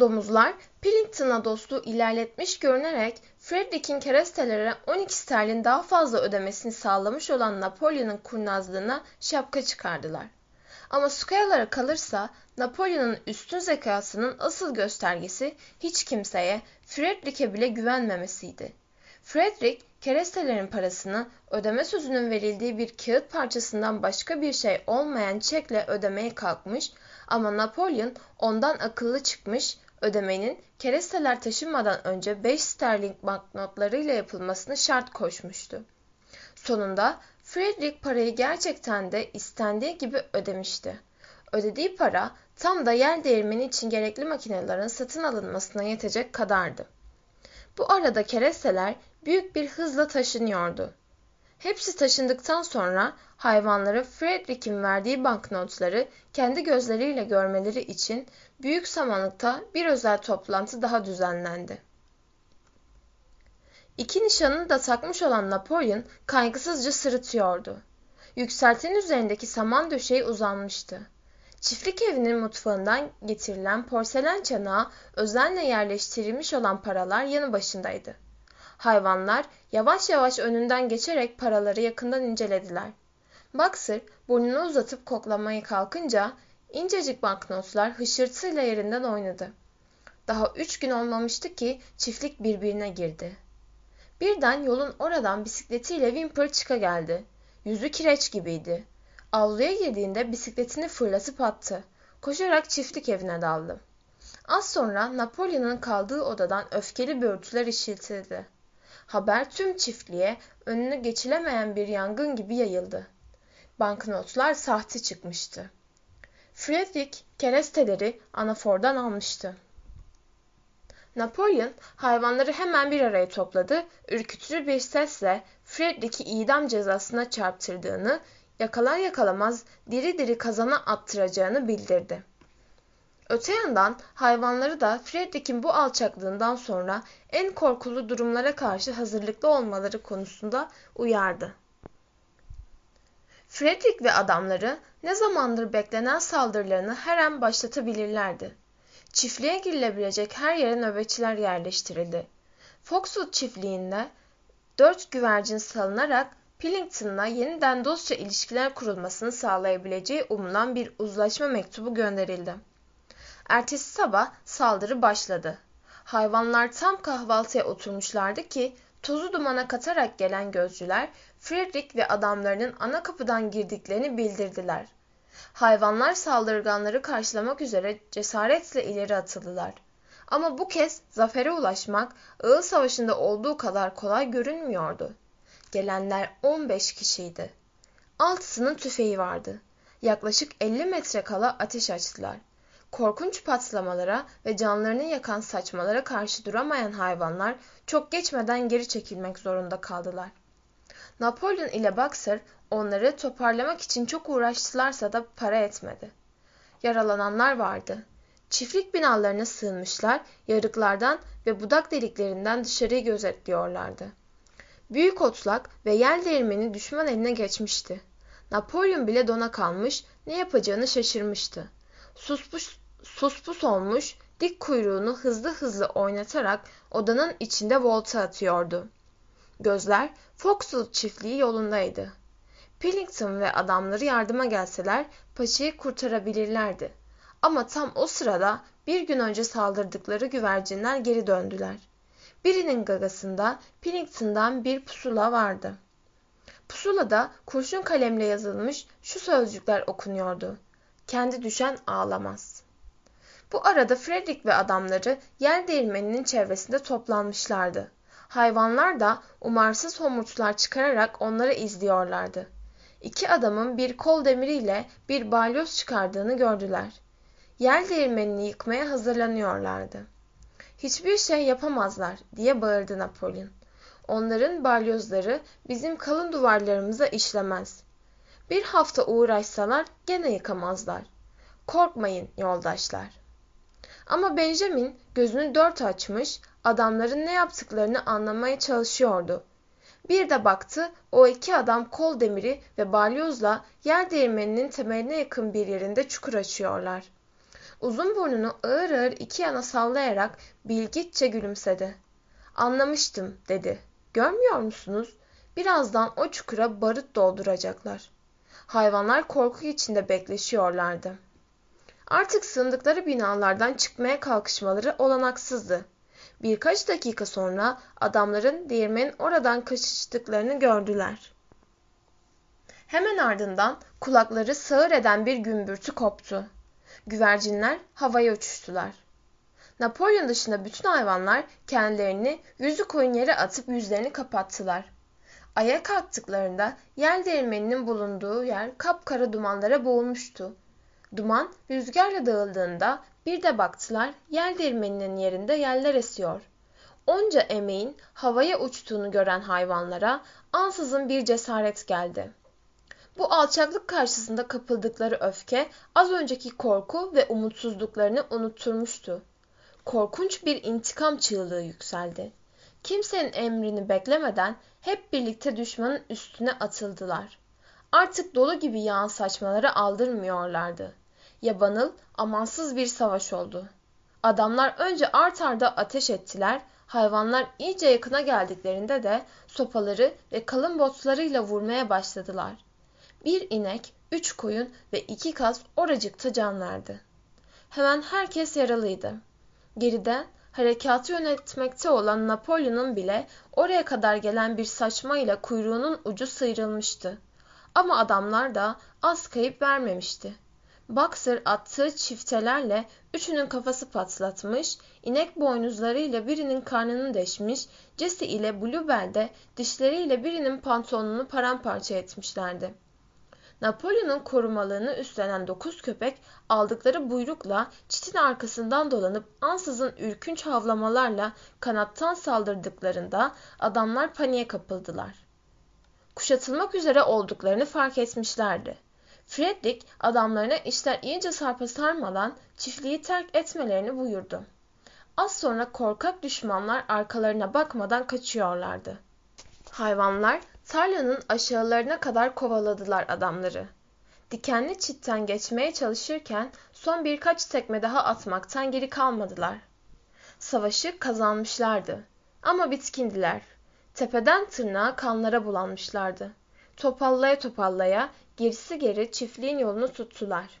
Domuzlar Pillington'a dostluğu ilerletmiş görünerek Frederick'in keresteler'e 12 sterlin daha fazla ödemesini sağlamış olan Napolyon'un kurnazlığına şapka çıkardılar. Ama Square'lara kalırsa Napolyon'un üstün zekasının asıl göstergesi hiç kimseye Frederick'e bile güvenmemesiydi. Frederick, kerestelerin parasını ödeme sözünün verildiği bir kağıt parçasından başka bir şey olmayan çekle ödemeye kalkmış ama Napolyon ondan akıllı çıkmış, ödemenin keresteler taşınmadan önce 5 sterling banknotlarıyla yapılmasını şart koşmuştu. Sonunda Frederick parayı gerçekten de istendiği gibi ödemişti. Ödediği para tam da yer değirmeni için gerekli makinelerin satın alınmasına yetecek kadardı. Bu arada keresteler büyük bir hızla taşınıyordu. Hepsi taşındıktan sonra hayvanları Frederick'in verdiği banknotları kendi gözleriyle görmeleri için büyük samanlıkta bir özel toplantı daha düzenlendi. İki nişanını da takmış olan Napolyon kaygısızca sırıtıyordu. Yükseltenin üzerindeki saman döşeği uzanmıştı. Çiftlik evinin mutfağından getirilen porselen çanağa özenle yerleştirilmiş olan paralar yanı başındaydı. Hayvanlar yavaş yavaş önünden geçerek paraları yakından incelediler. Boxer burnunu uzatıp koklamaya kalkınca incecik banknotlar hışırtıyla yerinden oynadı. Daha üç gün olmamıştı ki çiftlik birbirine girdi. Birden yolun oradan bisikletiyle Wimper çıka geldi. Yüzü kireç gibiydi. Avluya girdiğinde bisikletini fırlatıp attı. Koşarak çiftlik evine daldı. Az sonra Napolyon'un kaldığı odadan öfkeli böğürtüler işitildi. Haber tüm çiftliğe önünü geçilemeyen bir yangın gibi yayıldı. Banknotlar sahte çıkmıştı. Frederick keresteleri anafordan almıştı. Napolyon hayvanları hemen bir araya topladı, ürkütücü bir sesle Frederick'i idam cezasına çarptırdığını, yakalar yakalamaz diri diri kazana attıracağını bildirdi. Öte yandan hayvanları da Frederick'in bu alçaklığından sonra en korkulu durumlara karşı hazırlıklı olmaları konusunda uyardı. Frederick ve adamları ne zamandır beklenen saldırılarını her an başlatabilirlerdi. Çiftliğe girilebilecek her yere nöbetçiler yerleştirildi. Foxwood çiftliğinde dört güvercin salınarak Pillington'la yeniden dostça ilişkiler kurulmasını sağlayabileceği umulan bir uzlaşma mektubu gönderildi. Ertesi sabah saldırı başladı. Hayvanlar tam kahvaltıya oturmuşlardı ki tozu dumana katarak gelen gözcüler Frederick ve adamlarının ana kapıdan girdiklerini bildirdiler. Hayvanlar saldırganları karşılamak üzere cesaretle ileri atıldılar. Ama bu kez zafere ulaşmak Ağıl Savaşı'nda olduğu kadar kolay görünmüyordu. Gelenler 15 kişiydi. Altısının tüfeği vardı. Yaklaşık 50 metre kala ateş açtılar. Korkunç patlamalara ve canlarını yakan saçmalara karşı duramayan hayvanlar çok geçmeden geri çekilmek zorunda kaldılar. Napolyon ile Boxer onları toparlamak için çok uğraştılarsa da para etmedi. Yaralananlar vardı. Çiftlik binalarına sığınmışlar, yarıklardan ve budak deliklerinden dışarıyı gözetliyorlardı. Büyük otlak ve yel değirmeni düşman eline geçmişti. Napolyon bile dona kalmış, ne yapacağını şaşırmıştı. Suspus, suspus olmuş, dik kuyruğunu hızlı hızlı oynatarak odanın içinde volta atıyordu. Gözler Foxwood çiftliği yolundaydı. Pillington ve adamları yardıma gelseler paçayı kurtarabilirlerdi. Ama tam o sırada bir gün önce saldırdıkları güvercinler geri döndüler. Birinin gagasında Pillington'dan bir pusula vardı. Pusulada kurşun kalemle yazılmış şu sözcükler okunuyordu. Kendi düşen ağlamaz. Bu arada Frederick ve adamları yer değirmeninin çevresinde toplanmışlardı. Hayvanlar da umarsız homurtular çıkararak onları izliyorlardı. İki adamın bir kol demiriyle bir balyoz çıkardığını gördüler. Yer değirmenini yıkmaya hazırlanıyorlardı. Hiçbir şey yapamazlar diye bağırdı Napolyon. Onların balyozları bizim kalın duvarlarımıza işlemez. Bir hafta uğraşsalar gene yıkamazlar. Korkmayın yoldaşlar. Ama Benjamin gözünü dört açmış, adamların ne yaptıklarını anlamaya çalışıyordu. Bir de baktı o iki adam kol demiri ve balyozla yer değirmeninin temeline yakın bir yerinde çukur açıyorlar. Uzun burnunu ağır ağır iki yana sallayarak bilgitçe gülümsedi. Anlamıştım dedi. Görmüyor musunuz? Birazdan o çukura barut dolduracaklar. Hayvanlar korku içinde bekleşiyorlardı. Artık sığındıkları binalardan çıkmaya kalkışmaları olanaksızdı. Birkaç dakika sonra adamların değirmenin oradan kaçıştıklarını gördüler. Hemen ardından kulakları sağır eden bir gümbürtü koptu. Güvercinler havaya uçuştular. Napolyon dışında bütün hayvanlar kendilerini yüzü koyun yere atıp yüzlerini kapattılar. Ayağa kalktıklarında yel değirmeninin bulunduğu yer kapkara dumanlara boğulmuştu. Duman rüzgarla dağıldığında bir de baktılar yel değirmeninin yerinde yeller esiyor. Onca emeğin havaya uçtuğunu gören hayvanlara ansızın bir cesaret geldi. Bu alçaklık karşısında kapıldıkları öfke az önceki korku ve umutsuzluklarını unutturmuştu. Korkunç bir intikam çığlığı yükseldi. Kimsenin emrini beklemeden hep birlikte düşmanın üstüne atıldılar. Artık dolu gibi yağan saçmaları aldırmıyorlardı. Yabanıl, amansız bir savaş oldu. Adamlar önce art arda ateş ettiler, hayvanlar iyice yakına geldiklerinde de sopaları ve kalın botlarıyla vurmaya başladılar. Bir inek, üç koyun ve iki kaz oracıkta can verdi. Hemen herkes yaralıydı. Geride harekatı yönetmekte olan Napolyon'un bile oraya kadar gelen bir saçmayla kuyruğunun ucu sıyrılmıştı. Ama adamlar da az kayıp vermemişti. Boxer attığı çiftelerle üçünün kafası patlatmış, inek boynuzlarıyla birinin karnını deşmiş, Jesse ile Bluebell de dişleriyle birinin pantolonunu paramparça etmişlerdi. Napolyon'un korumalığını üstlenen dokuz köpek aldıkları buyrukla çitin arkasından dolanıp ansızın ürkünç havlamalarla kanattan saldırdıklarında adamlar paniğe kapıldılar. Kuşatılmak üzere olduklarını fark etmişlerdi. Fredrik adamlarına işler iyice sarpa sarmadan çiftliği terk etmelerini buyurdu. Az sonra korkak düşmanlar arkalarına bakmadan kaçıyorlardı. Hayvanlar tarlanın aşağılarına kadar kovaladılar adamları. Dikenli çitten geçmeye çalışırken son birkaç tekme daha atmaktan geri kalmadılar. Savaşı kazanmışlardı. Ama bitkindiler. Tepeden tırnağa kanlara bulanmışlardı. Topallaya topallaya gerisi geri çiftliğin yolunu tuttular.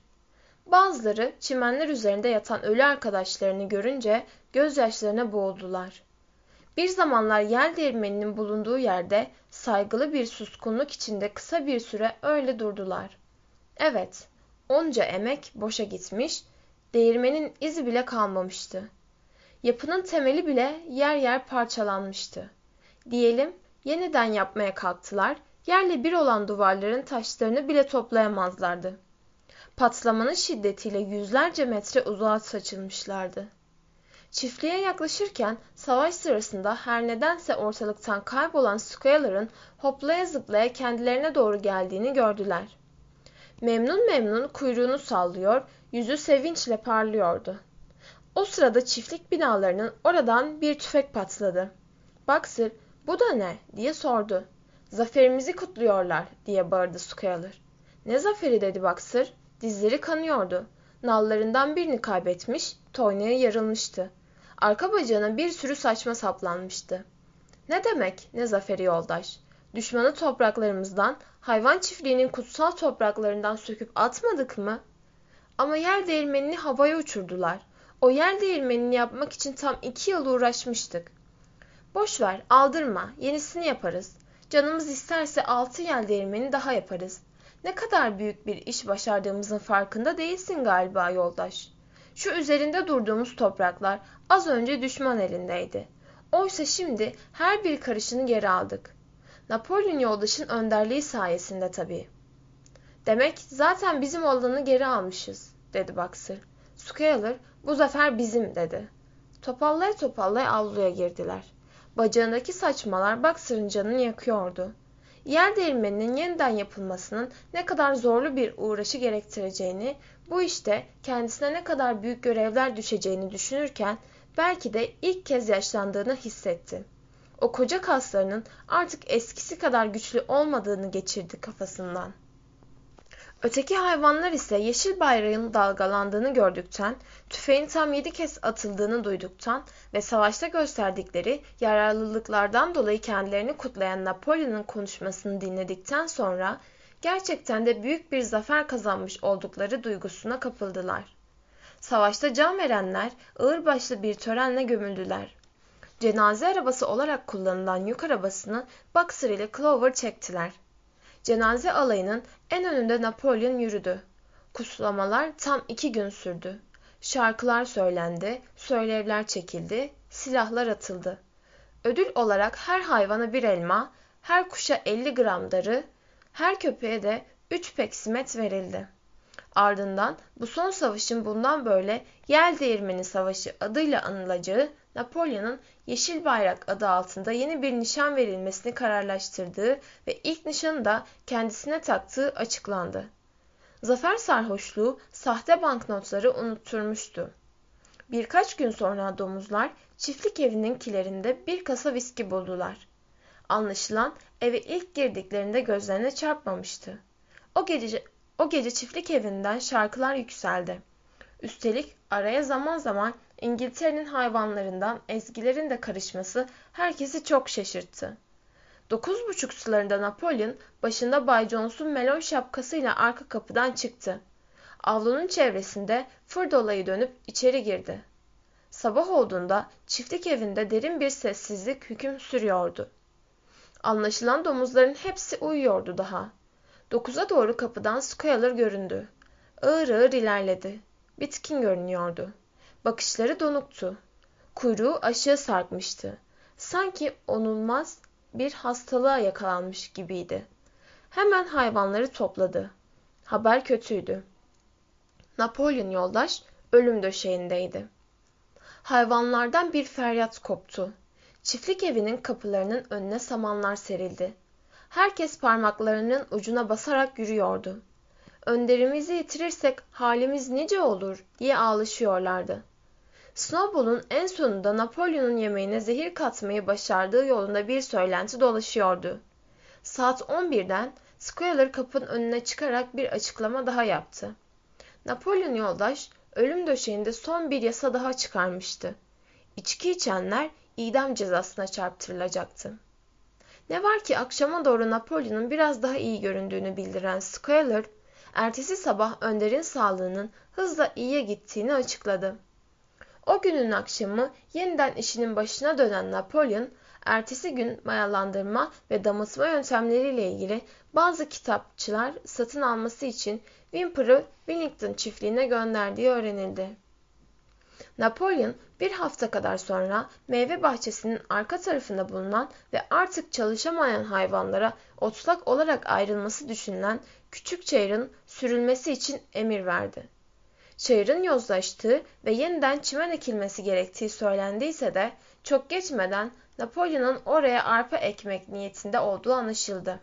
Bazıları çimenler üzerinde yatan ölü arkadaşlarını görünce gözyaşlarına boğuldular. Bir zamanlar yel değirmeninin bulunduğu yerde saygılı bir suskunluk içinde kısa bir süre öyle durdular. Evet, onca emek boşa gitmiş, değirmenin izi bile kalmamıştı. Yapının temeli bile yer yer parçalanmıştı. Diyelim yeniden yapmaya kalktılar, yerle bir olan duvarların taşlarını bile toplayamazlardı. Patlamanın şiddetiyle yüzlerce metre uzağa saçılmışlardı. Çiftliğe yaklaşırken savaş sırasında her nedense ortalıktan kaybolan Squaler'ın hoplaya zıplaya kendilerine doğru geldiğini gördüler. Memnun memnun kuyruğunu sallıyor, yüzü sevinçle parlıyordu. O sırada çiftlik binalarının oradan bir tüfek patladı. Boxer, bu da ne diye sordu. Zaferimizi kutluyorlar diye bağırdı Squaler. Ne zaferi dedi Boxer. Dizleri kanıyordu. Nallarından birini kaybetmiş, toynağı yarılmıştı. Arka bacağına bir sürü saçma saplanmıştı. Ne demek ne zaferi yoldaş? Düşmanı topraklarımızdan, hayvan çiftliğinin kutsal topraklarından söküp atmadık mı? Ama yer değirmenini havaya uçurdular. O yer değirmenini yapmak için tam iki yıl uğraşmıştık. Boş ver, aldırma, yenisini yaparız. Canımız isterse altı yer değirmeni daha yaparız. Ne kadar büyük bir iş başardığımızın farkında değilsin galiba yoldaş. Şu üzerinde durduğumuz topraklar az önce düşman elindeydi. Oysa şimdi her bir karışını geri aldık. Napolyon yoldaşın önderliği sayesinde tabii. Demek zaten bizim olanı geri almışız, dedi Boxer. Scaler, bu zafer bizim, dedi. Topallaya topallaya avluya girdiler. Bacağındaki saçmalar Boxer'ın canını yakıyordu. Yer değirmeninin yeniden yapılmasının ne kadar zorlu bir uğraşı gerektireceğini, bu işte kendisine ne kadar büyük görevler düşeceğini düşünürken belki de ilk kez yaşlandığını hissetti. O koca kaslarının artık eskisi kadar güçlü olmadığını geçirdi kafasından. Öteki hayvanlar ise yeşil bayrağın dalgalandığını gördükten, tüfeğin tam yedi kez atıldığını duyduktan ve savaşta gösterdikleri yararlılıklardan dolayı kendilerini kutlayan Napolyon'un konuşmasını dinledikten sonra gerçekten de büyük bir zafer kazanmış oldukları duygusuna kapıldılar. Savaşta can verenler ağırbaşlı bir törenle gömüldüler. Cenaze arabası olarak kullanılan yük arabasını Boxer ile Clover çektiler. Cenaze alayının en önünde Napolyon yürüdü. Kutlamalar tam iki gün sürdü. Şarkılar söylendi, söylevler çekildi, silahlar atıldı. Ödül olarak her hayvana bir elma, her kuşa 50 gram darı, her köpeğe de 3 peksimet verildi. Ardından bu son savaşın bundan böyle Yel Değirmeni Savaşı adıyla anılacağı Napolyon'un Yeşil Bayrak adı altında yeni bir nişan verilmesini kararlaştırdığı ve ilk nişanı da kendisine taktığı açıklandı. Zafer sarhoşluğu sahte banknotları unutturmuştu. Birkaç gün sonra domuzlar çiftlik evinin kilerinde bir kasa viski buldular. Anlaşılan eve ilk girdiklerinde gözlerine çarpmamıştı. O gece, o gece çiftlik evinden şarkılar yükseldi. Üstelik araya zaman zaman İngiltere'nin hayvanlarından ezgilerin de karışması herkesi çok şaşırttı. Dokuz buçuk sularında Napolyon başında Bay Jones'un melon şapkasıyla arka kapıdan çıktı. Avlunun çevresinde fır dolayı dönüp içeri girdi. Sabah olduğunda çiftlik evinde derin bir sessizlik hüküm sürüyordu. Anlaşılan domuzların hepsi uyuyordu daha. Dokuza doğru kapıdan Squealer göründü. Ağır ağır ilerledi. Bitkin görünüyordu. Bakışları donuktu. Kuyruğu aşağı sarkmıştı. Sanki onulmaz bir hastalığa yakalanmış gibiydi. Hemen hayvanları topladı. Haber kötüydü. Napolyon yoldaş ölüm döşeğindeydi. Hayvanlardan bir feryat koptu. Çiftlik evinin kapılarının önüne samanlar serildi. Herkes parmaklarının ucuna basarak yürüyordu. Önderimizi yitirirsek halimiz nice olur diye ağlaşıyorlardı. Snowball'un en sonunda Napolyon'un yemeğine zehir katmayı başardığı yolunda bir söylenti dolaşıyordu. Saat 11'den Squealer kapının önüne çıkarak bir açıklama daha yaptı. Napolyon yoldaş ölüm döşeğinde son bir yasa daha çıkarmıştı. İçki içenler idam cezasına çarptırılacaktı. Ne var ki akşama doğru Napolyon'un biraz daha iyi göründüğünü bildiren Squealer, ertesi sabah Önder'in sağlığının hızla iyiye gittiğini açıkladı. O günün akşamı yeniden işinin başına dönen Napolyon, ertesi gün mayalandırma ve damıtma yöntemleriyle ilgili bazı kitapçılar satın alması için Wimper'ı Wellington çiftliğine gönderdiği öğrenildi. Napolyon bir hafta kadar sonra meyve bahçesinin arka tarafında bulunan ve artık çalışamayan hayvanlara otlak olarak ayrılması düşünülen küçük çayırın sürülmesi için emir verdi. Çayırın yozlaştığı ve yeniden çimen ekilmesi gerektiği söylendiyse de çok geçmeden Napolyon'un oraya arpa ekmek niyetinde olduğu anlaşıldı.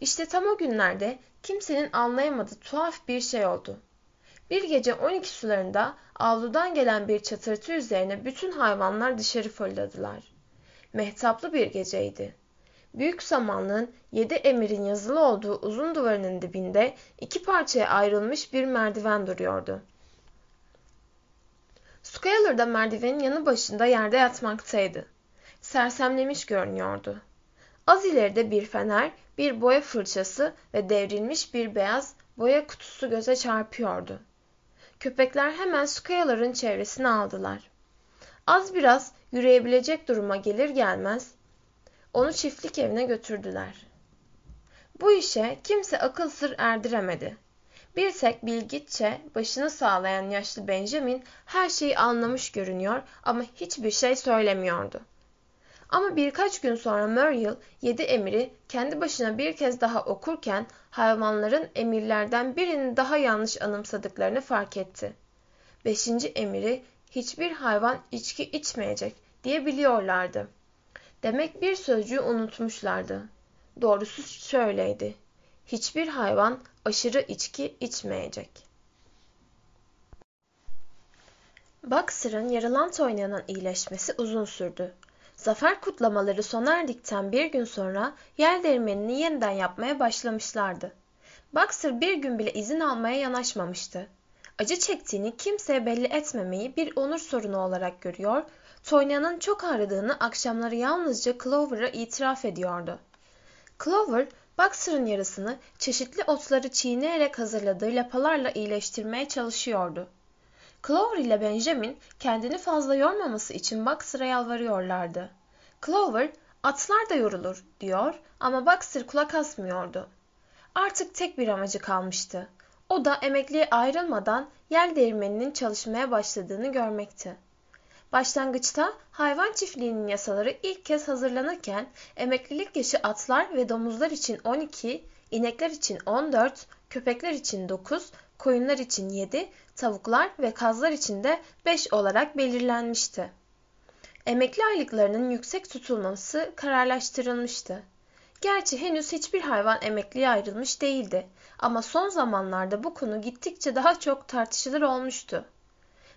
İşte tam o günlerde kimsenin anlayamadığı tuhaf bir şey oldu. Bir gece 12 sularında avludan gelen bir çatırtı üzerine bütün hayvanlar dışarı fırladılar. Mehtaplı bir geceydi. Büyük samanlığın yedi emirin yazılı olduğu uzun duvarının dibinde iki parçaya ayrılmış bir merdiven duruyordu. Scaler da merdivenin yanı başında yerde yatmaktaydı. Sersemlemiş görünüyordu. Az ileride bir fener, bir boya fırçası ve devrilmiş bir beyaz boya kutusu göze çarpıyordu. Köpekler hemen Scaler'ın çevresine aldılar. Az biraz yürüyebilecek duruma gelir gelmez onu çiftlik evine götürdüler. Bu işe kimse akıl sır erdiremedi. Bir tek bilgitçe başını sağlayan yaşlı Benjamin her şeyi anlamış görünüyor ama hiçbir şey söylemiyordu. Ama birkaç gün sonra Muriel yedi emiri kendi başına bir kez daha okurken hayvanların emirlerden birini daha yanlış anımsadıklarını fark etti. Beşinci emiri hiçbir hayvan içki içmeyecek diye biliyorlardı. Demek bir sözcüğü unutmuşlardı. Doğrusu şöyleydi. Hiçbir hayvan aşırı içki içmeyecek. Boxer'ın yarılant oynanan iyileşmesi uzun sürdü. Zafer kutlamaları sona erdikten bir gün sonra yer değirmenini yeniden yapmaya başlamışlardı. Boxer bir gün bile izin almaya yanaşmamıştı. Acı çektiğini kimseye belli etmemeyi bir onur sorunu olarak görüyor, Tonya'nın çok ağrıdığını akşamları yalnızca Clover'a itiraf ediyordu. Clover, Boxer'ın yarasını çeşitli otları çiğneyerek hazırladığı lapalarla iyileştirmeye çalışıyordu. Clover ile Benjamin kendini fazla yormaması için Boxer'a yalvarıyorlardı. Clover, atlar da yorulur diyor ama Boxer kulak asmıyordu. Artık tek bir amacı kalmıştı. O da emekliye ayrılmadan yel değirmeninin çalışmaya başladığını görmekti. Başlangıçta hayvan çiftliğinin yasaları ilk kez hazırlanırken emeklilik yaşı atlar ve domuzlar için 12, inekler için 14, köpekler için 9, koyunlar için 7, tavuklar ve kazlar için de 5 olarak belirlenmişti. Emekli aylıklarının yüksek tutulması kararlaştırılmıştı. Gerçi henüz hiçbir hayvan emekliye ayrılmış değildi ama son zamanlarda bu konu gittikçe daha çok tartışılır olmuştu.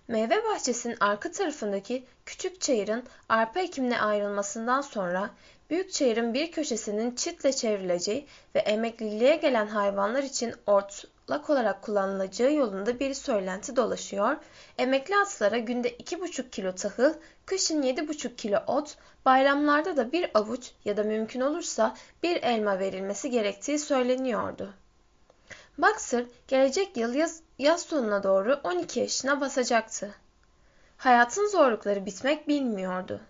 Meyve bahçesinin arka tarafındaki küçük çayırın arpa ekimine ayrılmasından sonra büyük çayırın bir köşesinin çitle çevrileceği ve emekliliğe gelen hayvanlar için otlak olarak kullanılacağı yolunda bir söylenti dolaşıyor. Emekli atlara günde 2,5 kilo tahıl, kışın 7,5 kilo ot, bayramlarda da bir avuç ya da mümkün olursa bir elma verilmesi gerektiği söyleniyordu. Boxer gelecek yıl yaz, yaz sonuna doğru 12 yaşına basacaktı. Hayatın zorlukları bitmek bilmiyordu.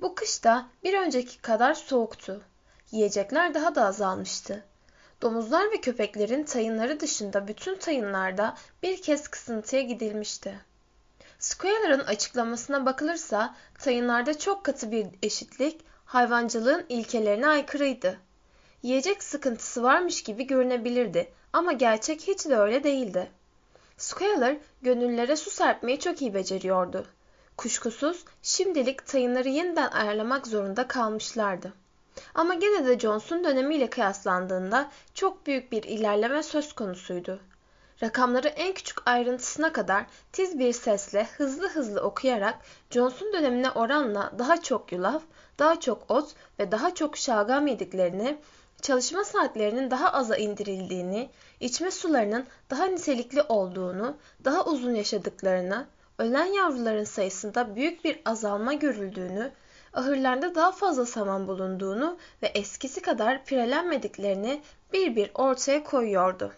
Bu kış da bir önceki kadar soğuktu. Yiyecekler daha da azalmıştı. Domuzlar ve köpeklerin tayınları dışında bütün tayınlarda bir kez kısıntıya gidilmişti. Squalor'ın açıklamasına bakılırsa tayınlarda çok katı bir eşitlik hayvancılığın ilkelerine aykırıydı. Yiyecek sıkıntısı varmış gibi görünebilirdi ama gerçek hiç de öyle değildi. Squalor gönüllere su serpmeyi çok iyi beceriyordu. Kuşkusuz şimdilik tayınları yeniden ayarlamak zorunda kalmışlardı. Ama gene de Johnson dönemiyle kıyaslandığında çok büyük bir ilerleme söz konusuydu. Rakamları en küçük ayrıntısına kadar tiz bir sesle hızlı hızlı okuyarak Johnson dönemine oranla daha çok yulaf, daha çok ot ve daha çok şalgam yediklerini, çalışma saatlerinin daha aza indirildiğini, içme sularının daha nitelikli olduğunu, daha uzun yaşadıklarını, ölen yavruların sayısında büyük bir azalma görüldüğünü, ahırlarda daha fazla saman bulunduğunu ve eskisi kadar pirelenmediklerini bir bir ortaya koyuyordu.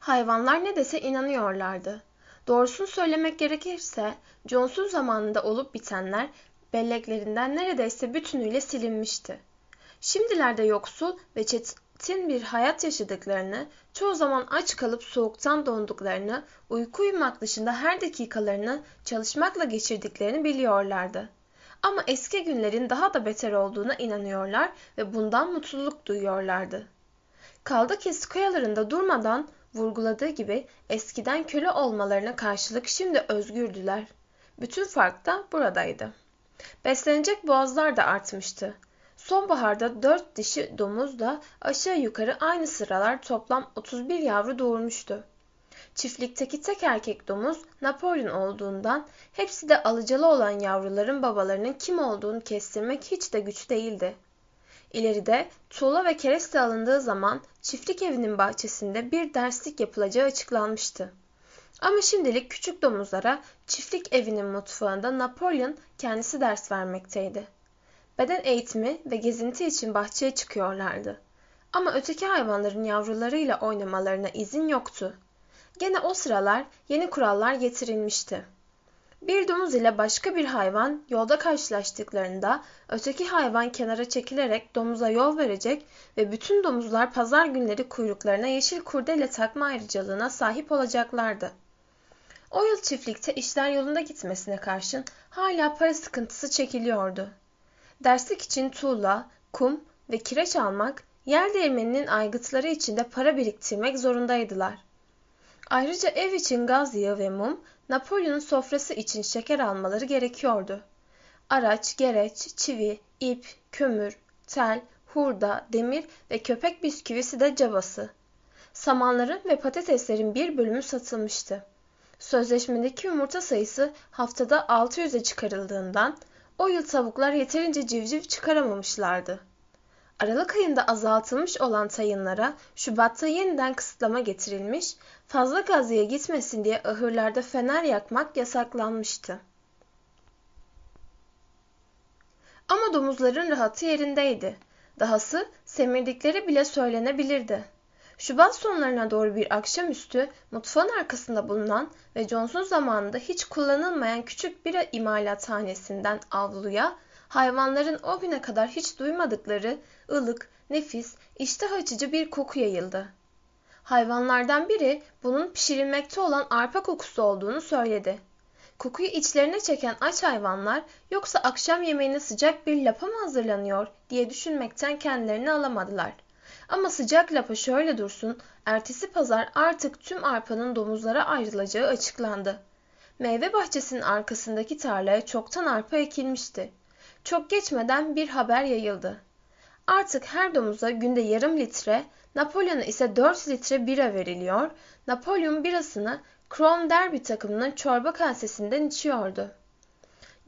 Hayvanlar ne dese inanıyorlardı. Doğrusunu söylemek gerekirse Johnson zamanında olup bitenler belleklerinden neredeyse bütünüyle silinmişti. Şimdilerde yoksul ve çetin bir hayat yaşadıklarını, çoğu zaman aç kalıp soğuktan donduklarını, uyku uyumak dışında her dakikalarını çalışmakla geçirdiklerini biliyorlardı. Ama eski günlerin daha da beter olduğuna inanıyorlar ve bundan mutluluk duyuyorlardı. Kaldı ki Square'larında durmadan vurguladığı gibi eskiden köle olmalarına karşılık şimdi özgürdüler. Bütün fark da buradaydı. Beslenecek boğazlar da artmıştı. Sonbaharda dört dişi domuz da aşağı yukarı aynı sıralar toplam 31 yavru doğurmuştu. Çiftlikteki tek erkek domuz Napolyon olduğundan hepsi de alıcalı olan yavruların babalarının kim olduğunu kestirmek hiç de güç değildi. İleride tuğla ve kereste alındığı zaman çiftlik evinin bahçesinde bir derslik yapılacağı açıklanmıştı. Ama şimdilik küçük domuzlara çiftlik evinin mutfağında Napolyon kendisi ders vermekteydi. Beden eğitimi ve gezinti için bahçeye çıkıyorlardı. Ama öteki hayvanların yavrularıyla oynamalarına izin yoktu. Gene o sıralar yeni kurallar getirilmişti. Bir domuz ile başka bir hayvan yolda karşılaştıklarında öteki hayvan kenara çekilerek domuza yol verecek ve bütün domuzlar pazar günleri kuyruklarına yeşil kurdele takma ayrıcalığına sahip olacaklardı. O yıl çiftlikte işler yolunda gitmesine karşın hala para sıkıntısı çekiliyordu. Derslik için tuğla, kum ve kireç almak, yer değirmeninin aygıtları için de para biriktirmek zorundaydılar. Ayrıca ev için gaz yağı ve mum, Napolyon'un sofrası için şeker almaları gerekiyordu. Araç, gereç, çivi, ip, kömür, tel, hurda, demir ve köpek bisküvisi de cabası. Samanların ve patateslerin bir bölümü satılmıştı. Sözleşmedeki yumurta sayısı haftada 600'e çıkarıldığından o yıl tavuklar yeterince civciv çıkaramamışlardı. Aralık ayında azaltılmış olan tayınlara Şubat'ta yeniden kısıtlama getirilmiş, fazla gazıya gitmesin diye ahırlarda fener yakmak yasaklanmıştı. Ama domuzların rahatı yerindeydi. Dahası semirdikleri bile söylenebilirdi. Şubat sonlarına doğru bir akşamüstü mutfağın arkasında bulunan ve Johnson zamanında hiç kullanılmayan küçük bir imalathanesinden avluya hayvanların o güne kadar hiç duymadıkları ılık, nefis, iştah açıcı bir koku yayıldı. Hayvanlardan biri bunun pişirilmekte olan arpa kokusu olduğunu söyledi. Kokuyu içlerine çeken aç hayvanlar yoksa akşam yemeğine sıcak bir lapa mı hazırlanıyor diye düşünmekten kendilerini alamadılar. Ama sıcak lapa şöyle dursun, ertesi pazar artık tüm arpanın domuzlara ayrılacağı açıklandı. Meyve bahçesinin arkasındaki tarlaya çoktan arpa ekilmişti. Çok geçmeden bir haber yayıldı. Artık her domuza günde yarım litre, Napolyon'a ise 4 litre bira veriliyor. Napolyon birasını Chrome Derby takımının çorba kasesinden içiyordu.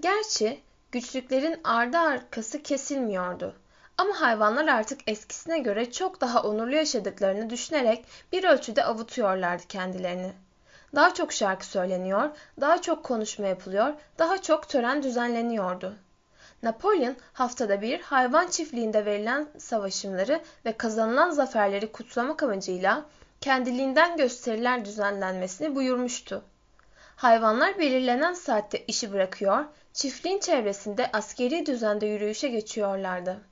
Gerçi güçlüklerin ardı arkası kesilmiyordu. Ama hayvanlar artık eskisine göre çok daha onurlu yaşadıklarını düşünerek bir ölçüde avutuyorlardı kendilerini. Daha çok şarkı söyleniyor, daha çok konuşma yapılıyor, daha çok tören düzenleniyordu. Napolyon haftada bir hayvan çiftliğinde verilen savaşımları ve kazanılan zaferleri kutlamak amacıyla kendiliğinden gösteriler düzenlenmesini buyurmuştu. Hayvanlar belirlenen saatte işi bırakıyor, çiftliğin çevresinde askeri düzende yürüyüşe geçiyorlardı.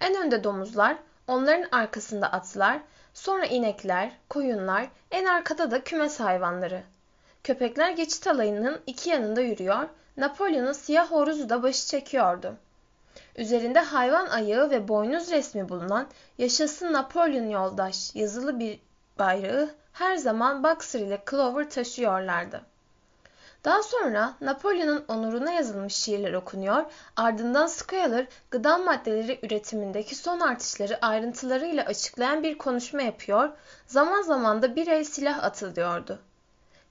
En önde domuzlar, onların arkasında atlar, sonra inekler, koyunlar, en arkada da kümes hayvanları. Köpekler geçit alayının iki yanında yürüyor, Napolyon'un siyah horozu da başı çekiyordu. Üzerinde hayvan ayağı ve boynuz resmi bulunan Yaşasın Napolyon yoldaş yazılı bir bayrağı her zaman Boxer ile Clover taşıyorlardı. Daha sonra Napolyon'un onuruna yazılmış şiirler okunuyor, ardından Schuyler gıda maddeleri üretimindeki son artışları ayrıntılarıyla açıklayan bir konuşma yapıyor, zaman zaman da bir el silah atılıyordu.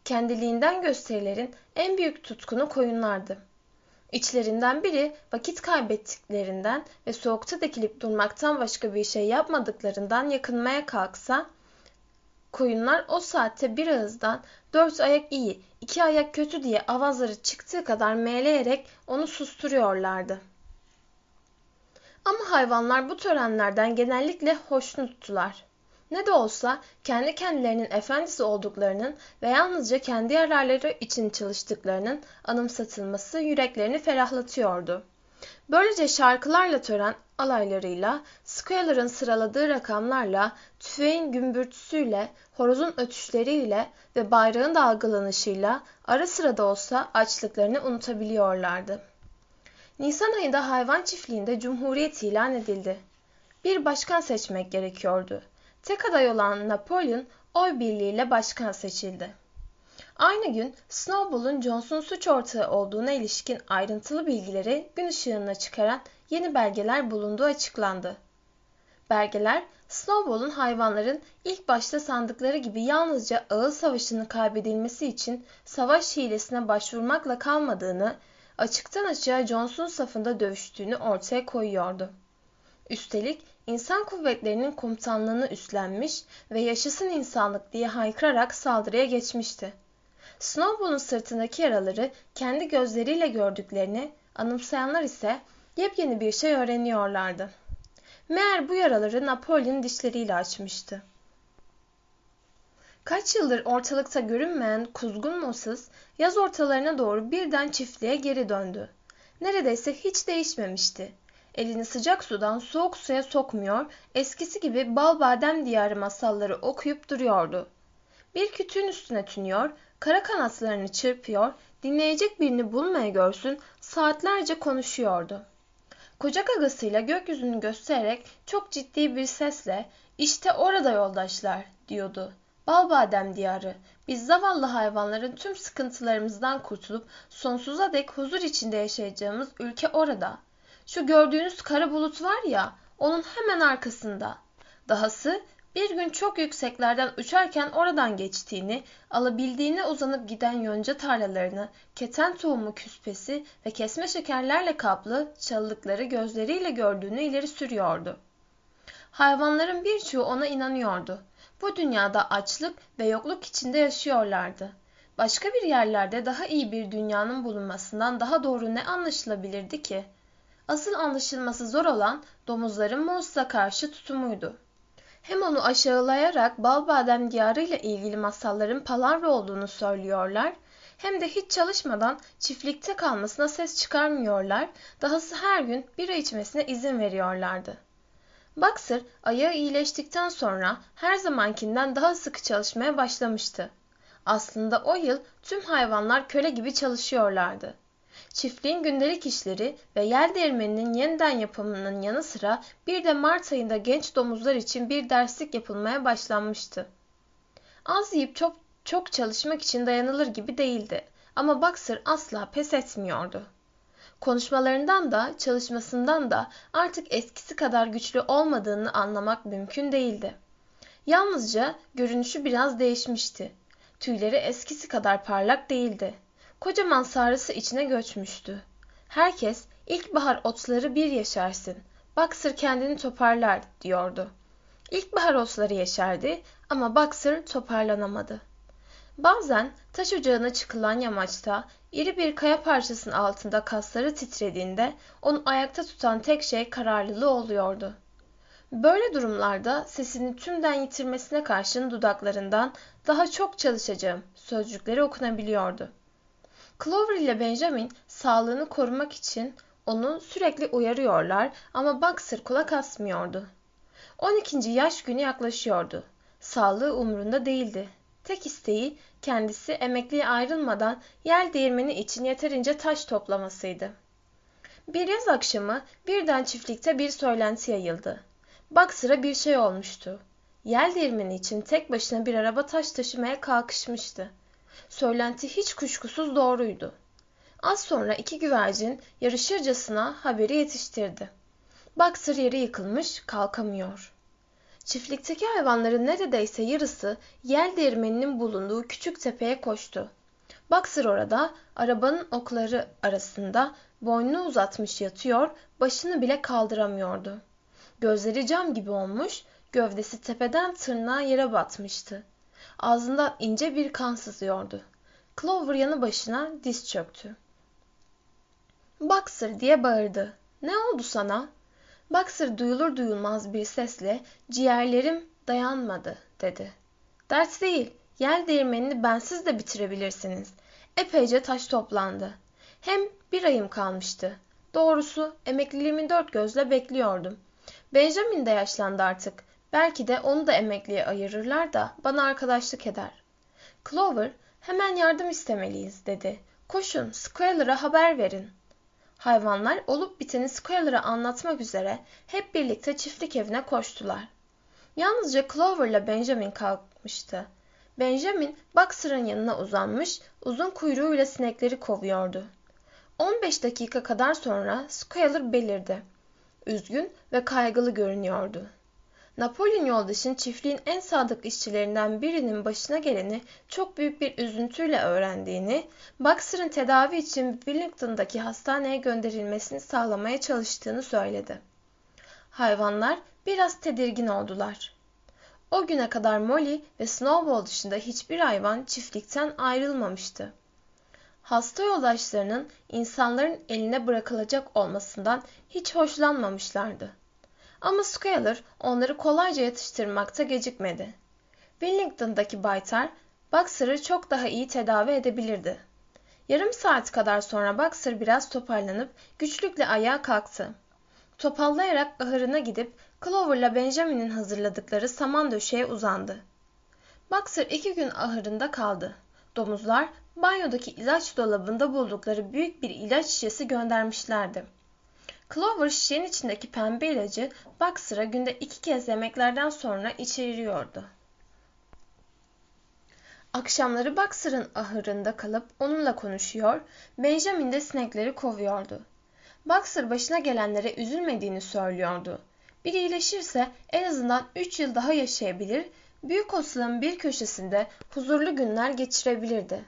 Kendiliğinden gösterilerin en büyük tutkunu koyunlardı. İçlerinden biri vakit kaybettiklerinden ve soğukta dikilip durmaktan başka bir şey yapmadıklarından yakınmaya kalksa, koyunlar o saatte bir ağızdan dört ayak iyi, iki ayak kötü diye avazları çıktığı kadar meğleyerek onu susturuyorlardı. Ama hayvanlar bu törenlerden genellikle hoşnuttular. Ne de olsa kendi kendilerinin efendisi olduklarının ve yalnızca kendi yararları için çalıştıklarının anımsatılması yüreklerini ferahlatıyordu. Böylece şarkılarla tören alaylarıyla, Squaler'ın sıraladığı rakamlarla, tüfeğin gümbürtüsüyle, horozun ötüşleriyle ve bayrağın dalgalanışıyla ara sıra da olsa açlıklarını unutabiliyorlardı. Nisan ayında hayvan çiftliğinde cumhuriyet ilan edildi. Bir başkan seçmek gerekiyordu. Tek aday olan Napolyon oy birliğiyle başkan seçildi. Aynı gün Snowball'un Johnson suç ortağı olduğuna ilişkin ayrıntılı bilgileri gün ışığına çıkaran yeni belgeler bulunduğu açıklandı. Belgeler, Snowball'un hayvanların ilk başta sandıkları gibi yalnızca ağıl savaşının kaybedilmesi için savaş hilesine başvurmakla kalmadığını, açıktan açığa Johnson safında dövüştüğünü ortaya koyuyordu. Üstelik insan kuvvetlerinin komutanlığını üstlenmiş ve yaşasın insanlık diye haykırarak saldırıya geçmişti. Snowball'un sırtındaki yaraları kendi gözleriyle gördüklerini, anımsayanlar ise yepyeni bir şey öğreniyorlardı. Meğer bu yaraları Napolyon dişleriyle açmıştı. Kaç yıldır ortalıkta görünmeyen kuzgun Moses yaz ortalarına doğru birden çiftliğe geri döndü. Neredeyse hiç değişmemişti. Elini sıcak sudan soğuk suya sokmuyor, eskisi gibi bal badem diyarı masalları okuyup duruyordu. Bir kütüğün üstüne tünüyor, kara kanatlarını çırpıyor, dinleyecek birini bulmaya görsün saatlerce konuşuyordu. Koca gagasıyla gökyüzünü göstererek çok ciddi bir sesle işte orada yoldaşlar diyordu. Bal badem diyarı. Biz zavallı hayvanların tüm sıkıntılarımızdan kurtulup sonsuza dek huzur içinde yaşayacağımız ülke orada. Şu gördüğünüz kara bulut var ya, onun hemen arkasında. Dahası bir gün çok yükseklerden uçarken oradan geçtiğini, alabildiğine uzanıp giden yonca tarlalarını, keten tohumu küspesi ve kesme şekerlerle kaplı çalılıkları gözleriyle gördüğünü ileri sürüyordu. Hayvanların birçoğu ona inanıyordu. Bu dünyada açlık ve yokluk içinde yaşıyorlardı. Başka bir yerlerde daha iyi bir dünyanın bulunmasından daha doğru ne anlaşılabilirdi ki? Asıl anlaşılması zor olan domuzların Moses'a karşı tutumuydu. Hem onu aşağılayarak bal badem diyarı ile ilgili masalların palavra olduğunu söylüyorlar, hem de hiç çalışmadan çiftlikte kalmasına ses çıkarmıyorlar, dahası her gün bira içmesine izin veriyorlardı. Boxer ayağı iyileştikten sonra her zamankinden daha sıkı çalışmaya başlamıştı. Aslında o yıl tüm hayvanlar köle gibi çalışıyorlardı. Çiftliğin gündelik işleri ve yer değirmeninin yeniden yapımının yanı sıra bir de Mart ayında genç domuzlar için bir derslik yapılmaya başlanmıştı. Az yiyip çok, çok çalışmak için dayanılır gibi değildi ama Boxer asla pes etmiyordu. Konuşmalarından da çalışmasından da artık eskisi kadar güçlü olmadığını anlamak mümkün değildi. Yalnızca görünüşü biraz değişmişti. Tüyleri eskisi kadar parlak değildi. Kocaman sarısı içine göçmüştü. Herkes ilkbahar otları bir yaşarsın. Boxer kendini toparlar diyordu. İlkbahar otları yeşerdi ama Boxer toparlanamadı. Bazen taş ocağına çıkılan yamaçta iri bir kaya parçasının altında kasları titrediğinde onu ayakta tutan tek şey kararlılığı oluyordu. Böyle durumlarda sesini tümden yitirmesine karşın dudaklarından daha çok çalışacağım sözcükleri okunabiliyordu. Clover ile Benjamin sağlığını korumak için onu sürekli uyarıyorlar ama Boxer kulak asmıyordu. 12. yaş günü yaklaşıyordu. Sağlığı umrunda değildi. Tek isteği kendisi emekliye ayrılmadan yer değirmeni için yeterince taş toplamasıydı. Bir yaz akşamı birden çiftlikte bir söylenti yayıldı. Boxer'a bir şey olmuştu. Yel değirmeni için tek başına bir araba taş taşımaya kalkışmıştı. Söylenti hiç kuşkusuz doğruydu. Az sonra iki güvercin yarışırcasına haberi yetiştirdi. Boxer yere yıkılmış, kalkamıyor. Çiftlikteki hayvanların neredeyse yarısı yel değirmeninin bulunduğu küçük tepeye koştu. Boxer orada arabanın okları arasında boynunu uzatmış yatıyor, başını bile kaldıramıyordu. Gözleri cam gibi olmuş, gövdesi tepeden tırnağa yere batmıştı. Ağzından ince bir kan sızıyordu. Clover yanı başına diz çöktü. Boxer diye bağırdı. Ne oldu sana? Boxer duyulur duyulmaz bir sesle ciğerlerim dayanmadı dedi. Dert değil. Yel değirmenini bensiz de bitirebilirsiniz. Epeyce taş toplandı. Hem bir ayım kalmıştı. Doğrusu emekliliğimi dört gözle bekliyordum. Benjamin de yaşlandı artık. Belki de onu da emekliye ayırırlar da bana arkadaşlık eder. Clover, hemen yardım istemeliyiz dedi. Koşun, Squalor'a haber verin. Hayvanlar olup biteni Squalor'a anlatmak üzere hep birlikte çiftlik evine koştular. Yalnızca Clover'la Benjamin kalkmıştı. Benjamin Boxer'ın yanına uzanmış, uzun kuyruğuyla sinekleri kovuyordu. 15 dakika kadar sonra Squalor belirdi. Üzgün ve kaygılı görünüyordu. Napolyon yoldaşın çiftliğin en sadık işçilerinden birinin başına geleni çok büyük bir üzüntüyle öğrendiğini, Boxer'ın tedavi için Wellington'daki hastaneye gönderilmesini sağlamaya çalıştığını söyledi. Hayvanlar biraz tedirgin oldular. O güne kadar Molly ve Snowball dışında hiçbir hayvan çiftlikten ayrılmamıştı. Hasta yoldaşlarının insanların eline bırakılacak olmasından hiç hoşlanmamışlardı. Ama Squealer onları kolayca yatıştırmakta gecikmedi. Wellington'daki baytar Boxer'ı çok daha iyi tedavi edebilirdi. Yarım saat kadar sonra Boxer biraz toparlanıp güçlükle ayağa kalktı. Topallayarak ahırına gidip Clover'la Benjamin'in hazırladıkları saman döşeğe uzandı. Boxer iki gün ahırında kaldı. Domuzlar banyodaki ilaç dolabında buldukları büyük bir ilaç şişesi göndermişlerdi. Clover şişenin içindeki pembe ilacı Boxer'a günde iki kez yemeklerden sonra içeriyordu. Akşamları Boxer'ın ahırında kalıp onunla konuşuyor, Benjamin de sinekleri kovuyordu. Boxer başına gelenlere üzülmediğini söylüyordu. Bir iyileşirse en azından 3 yıl daha yaşayabilir, büyük osalığın bir köşesinde huzurlu günler geçirebilirdi.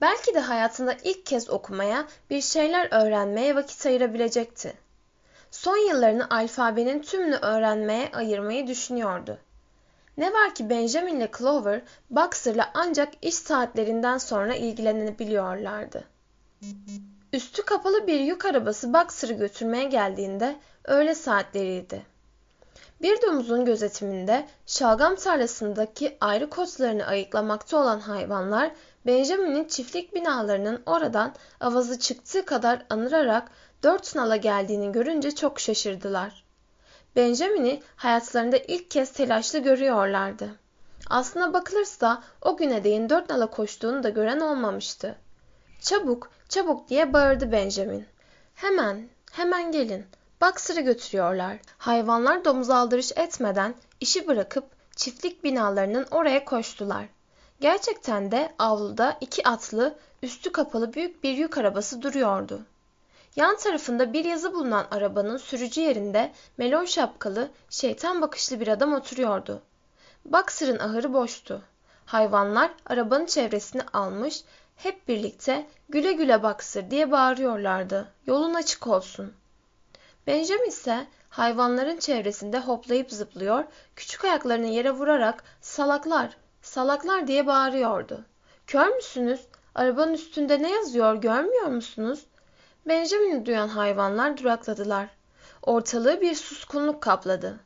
Belki de hayatında ilk kez okumaya, bir şeyler öğrenmeye vakit ayırabilecekti. son yıllarını alfabenin tümünü öğrenmeye ayırmayı düşünüyordu. Ne var ki Benjamin ile Clover, Boxer'la ancak iş saatlerinden sonra ilgilenebiliyorlardı. Üstü kapalı bir yük arabası Boxer'ı götürmeye geldiğinde öğle saatleriydi. Bir domuzun gözetiminde şalgam tarlasındaki ayrı koçlarını ayıklamakta olan hayvanlar Benjamin'in çiftlik binalarının oradan avazı çıktığı kadar anırarak dört nala geldiğini görünce çok şaşırdılar. Benjamin'i hayatlarında ilk kez telaşlı görüyorlardı. Aslına bakılırsa o güne değin dört nala koştuğunu da gören olmamıştı. Çabuk, çabuk diye bağırdı Benjamin. Hemen, hemen gelin. Boxer'ı götürüyorlar. Hayvanlar domuz aldırış etmeden işi bırakıp çiftlik binalarının oraya koştular. Gerçekten de avluda iki atlı, üstü kapalı büyük bir yük arabası duruyordu. Yan tarafında bir yazı bulunan arabanın sürücü yerinde melon şapkalı, şeytan bakışlı bir adam oturuyordu. Boxer'ın ahırı boştu. Hayvanlar arabanın çevresini almış, hep birlikte güle güle Boxer diye bağırıyorlardı. Yolun açık olsun. Benjamin ise hayvanların çevresinde hoplayıp zıplıyor, küçük ayaklarını yere vurarak salaklar, salaklar diye bağırıyordu. Kör müsünüz? Arabanın üstünde ne yazıyor görmüyor musunuz? Benjamin'i duyan hayvanlar durakladılar. Ortalığı bir suskunluk kapladı.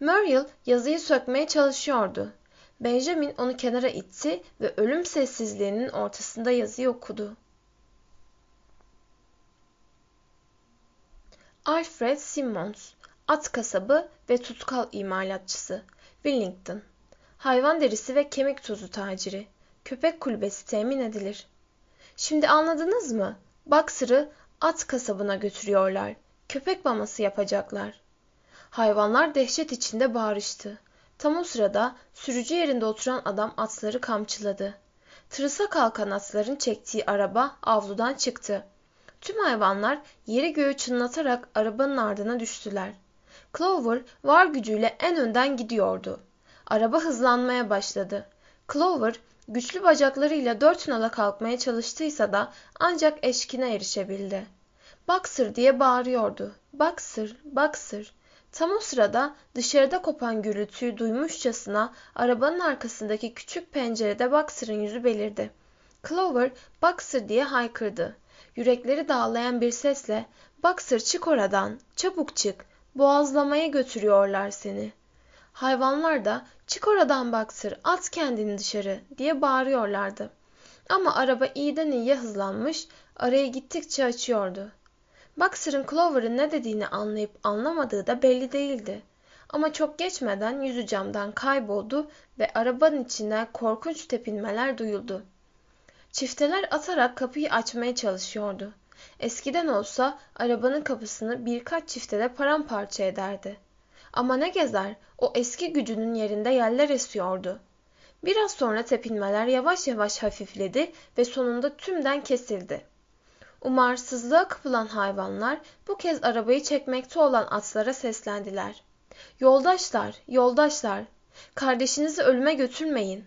Muriel yazıyı sökmeye çalışıyordu. Benjamin onu kenara itti ve ölüm sessizliğinin ortasında yazıyı okudu. Alfred Simmons, at kasabı ve tutkal imalatçısı, Wellington. Hayvan derisi ve kemik tozu taciri. Köpek kulübesi temin edilir. Şimdi anladınız mı? Boxer'ı at kasabına götürüyorlar. Köpek maması yapacaklar. Hayvanlar dehşet içinde bağırıştı. Tam o sırada sürücü yerinde oturan adam atları kamçıladı. Tırısa kalkan atların çektiği araba avludan çıktı. Tüm hayvanlar yeri göğü çınlatarak arabanın ardına düştüler. Clover var gücüyle en önden gidiyordu. Araba hızlanmaya başladı. Clover güçlü bacaklarıyla dört nala kalkmaya çalıştıysa da ancak eşkine erişebildi. Boxer diye bağırıyordu. Boxer, Boxer. Tam o sırada dışarıda kopan gürültüyü duymuşçasına arabanın arkasındaki küçük pencerede Boxer'ın yüzü belirdi. Clover, Boxer diye haykırdı. Yürekleri dağlayan bir sesle Boxer çık oradan, çabuk çık, boğazlamaya götürüyorlar seni. Hayvanlar da çık oradan Boxer, at kendini dışarı diye bağırıyorlardı. Ama araba iyiden iyiye hızlanmış, arayı gittikçe açıyordu. Boxer'ın Clover'ın ne dediğini anlayıp anlamadığı da belli değildi. Ama çok geçmeden yüzü camdan kayboldu ve arabanın içinden korkunç tepinmeler duyuldu. Çifteler atarak kapıyı açmaya çalışıyordu. Eskiden olsa arabanın kapısını birkaç çiftede paramparça ederdi. Ama ne gezer, o eski gücünün yerinde yerler esiyordu. Biraz sonra tepinmeler yavaş yavaş hafifledi ve sonunda tümden kesildi. Umarsızlığa kapılan hayvanlar bu kez arabayı çekmekte olan atlara seslendiler. Yoldaşlar, yoldaşlar, kardeşinizi ölüme götürmeyin.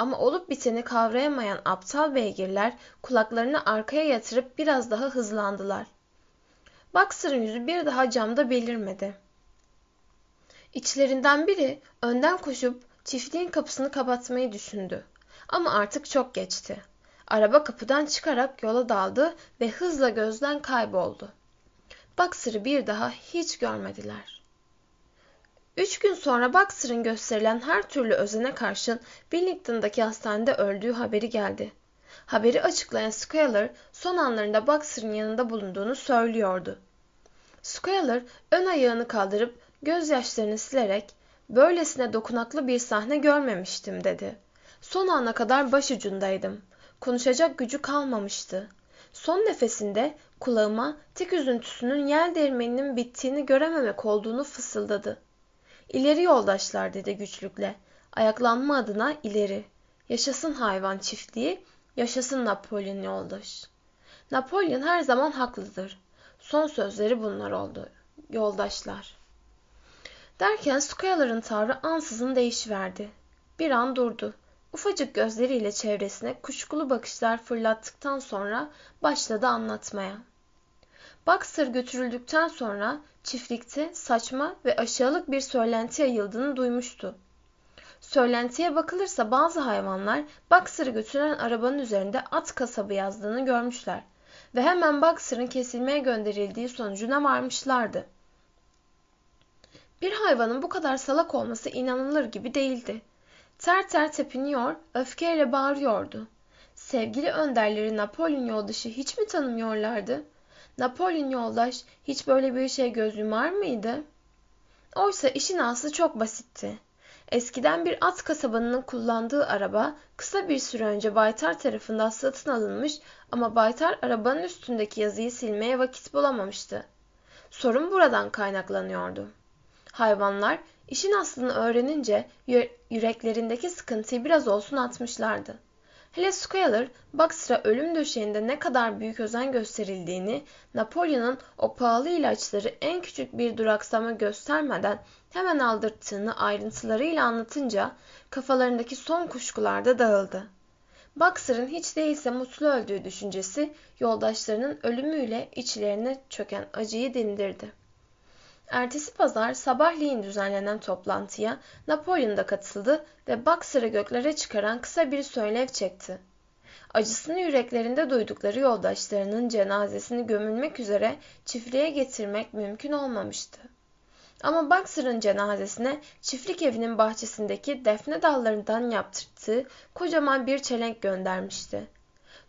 Ama olup biteni kavrayamayan aptal beygirler kulaklarını arkaya yatırıp biraz daha hızlandılar. Boxer'ın yüzü bir daha camda belirmedi. İçlerinden biri önden koşup çiftliğin kapısını kapatmayı düşündü. Ama artık çok geçti. Araba kapıdan çıkarak yola daldı ve hızla gözden kayboldu. Boxer'ı bir daha hiç görmediler. Üç gün sonra Boxer'ın gösterilen her türlü özene karşın Billington'daki hastanede öldüğü haberi geldi. Haberi açıklayan Skyler son anlarında Boxer'ın yanında bulunduğunu söylüyordu. Skyler ön ayağını kaldırıp gözyaşlarını silerek böylesine dokunaklı bir sahne görmemiştim dedi. Son ana kadar başucundaydım. Konuşacak gücü kalmamıştı. Son nefesinde kulağıma tek üzüntüsünün yel değirmeninin bittiğini görememek olduğunu fısıldadı. İleri yoldaşlar dedi güçlükle. Ayaklanma adına ileri. Yaşasın hayvan çiftliği, yaşasın Napolyon yoldaş. Napolyon her zaman haklıdır. Son sözleri bunlar oldu. Yoldaşlar. Derken Square'ların tavrı ansızın değişiverdi. Bir an durdu. Ufacık gözleriyle çevresine kuşkulu bakışlar fırlattıktan sonra başladı anlatmaya. Boxer götürüldükten sonra çiftlikte saçma ve aşağılık bir söylenti yayıldığını duymuştu. Söylentiye bakılırsa bazı hayvanlar Boxer'ı götüren arabanın üzerinde at kasabı yazdığını görmüşler ve hemen Boxer'ın kesilmeye gönderildiği sonucuna varmışlardı. Bir hayvanın bu kadar salak olması inanılır gibi değildi. Ter ter tepiniyor, öfkeyle bağırıyordu. Sevgili önderleri Napolyon yoldaşı hiç mi tanımıyorlardı? Napolyon yoldaş hiç böyle bir şey göz yumar mıydı? Oysa işin aslı çok basitti. Eskiden bir at kasabanının kullandığı araba kısa bir süre önce Baytar tarafından satın alınmış ama Baytar arabanın üstündeki yazıyı silmeye vakit bulamamıştı. Sorun buradan kaynaklanıyordu. Hayvanlar işin aslını öğrenince yüreklerindeki sıkıntıyı biraz olsun atmışlardı. Hele Squealer, Baxter'a ölüm döşeğinde ne kadar büyük özen gösterildiğini, Napolyon'un o pahalı ilaçları en küçük bir duraksama göstermeden hemen aldırttığını ayrıntılarıyla anlatınca kafalarındaki son kuşkular da dağıldı. Baxter'ın hiç değilse mutlu öldüğü düşüncesi yoldaşlarının ölümüyle içlerine çöken acıyı dindirdi. Ertesi pazar sabahleyin düzenlenen toplantıya Napolyon da katıldı ve Boxer'ı göklere çıkaran kısa bir söylev çekti. Acısını yüreklerinde duydukları yoldaşlarının cenazesini gömülmek üzere çiftliğe getirmek mümkün olmamıştı. Ama Boxer'ın cenazesine çiftlik evinin bahçesindeki defne dallarından yaptırdığı kocaman bir çelenk göndermişti.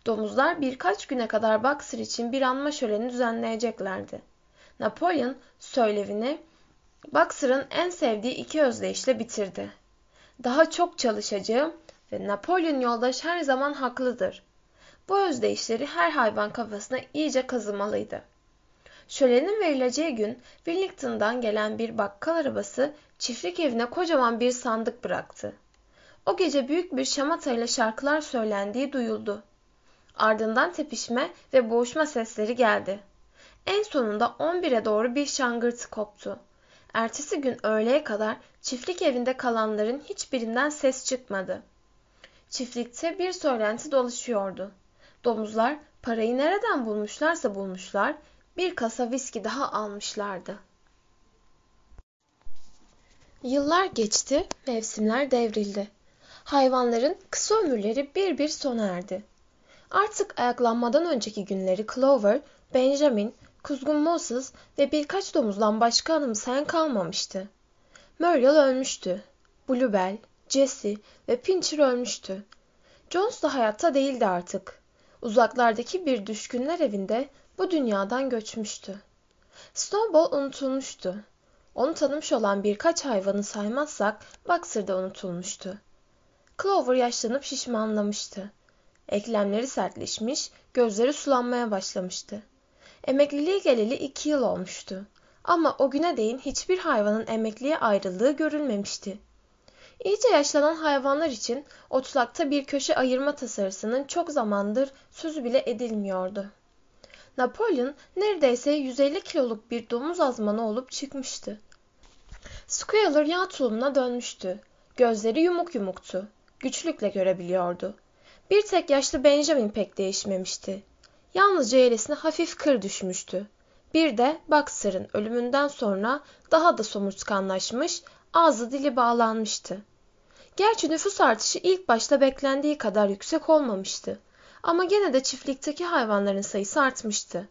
Domuzlar birkaç güne kadar Boxer için bir anma şöleni düzenleyeceklerdi. Napolyon söylevini Boxer'ın en sevdiği iki özdeyişle bitirdi. Daha çok çalışacağım ve Napolyon yoldaş her zaman haklıdır. Bu özdeyişleri her hayvan kafasına iyice kazımalıydı. Şölenin verileceği gün Wellington'dan gelen bir bakkal arabası çiftlik evine kocaman bir sandık bıraktı. O gece büyük bir şamatayla şarkılar söylendiği duyuldu. Ardından tepişme ve boğuşma sesleri geldi. En sonunda 11'e doğru bir şangırtı koptu. Ertesi gün öğleye kadar çiftlik evinde kalanların hiçbirinden ses çıkmadı. Çiftlikte bir söylenti dolaşıyordu. Domuzlar parayı nereden bulmuşlarsa bulmuşlar, bir kasa viski daha almışlardı. Yıllar geçti, mevsimler devrildi. Hayvanların kısa ömürleri bir bir sona erdi. Artık ayaklanmadan önceki günleri Clover, Benjamin, Kuzgun Moses ve birkaç domuzdan başka anımsayan kalmamıştı. Muriel ölmüştü. Bluebell, Jesse ve Pincher ölmüştü. Jones da hayatta değildi artık. Uzaklardaki bir düşkünler evinde bu dünyadan göçmüştü. Snowball unutulmuştu. Onu tanımış olan birkaç hayvanı saymazsak Boxer da unutulmuştu. Clover yaşlanıp şişmanlamıştı. Eklemleri sertleşmiş, gözleri sulanmaya başlamıştı. Emekliliğe geleli iki yıl olmuştu. Ama o güne değin hiçbir hayvanın emekliye ayrıldığı görülmemişti. İyice yaşlanan hayvanlar için otlakta bir köşe ayırma tasarısının çok zamandır sözü bile edilmiyordu. Napolyon neredeyse 150 kiloluk bir domuz azmanı olup çıkmıştı. Squealer yağ tulumuna dönmüştü. Gözleri yumuk yumuktu. Güçlükle görebiliyordu. Bir tek yaşlı Benjamin pek değişmemişti. Yalnızca yelesine hafif kır düşmüştü. Bir de Boxer'ın ölümünden sonra daha da somurtkanlaşmış, ağzı dili bağlanmıştı. Gerçi nüfus artışı ilk başta beklendiği kadar yüksek olmamıştı. Ama gene de çiftlikteki hayvanların sayısı artmıştı.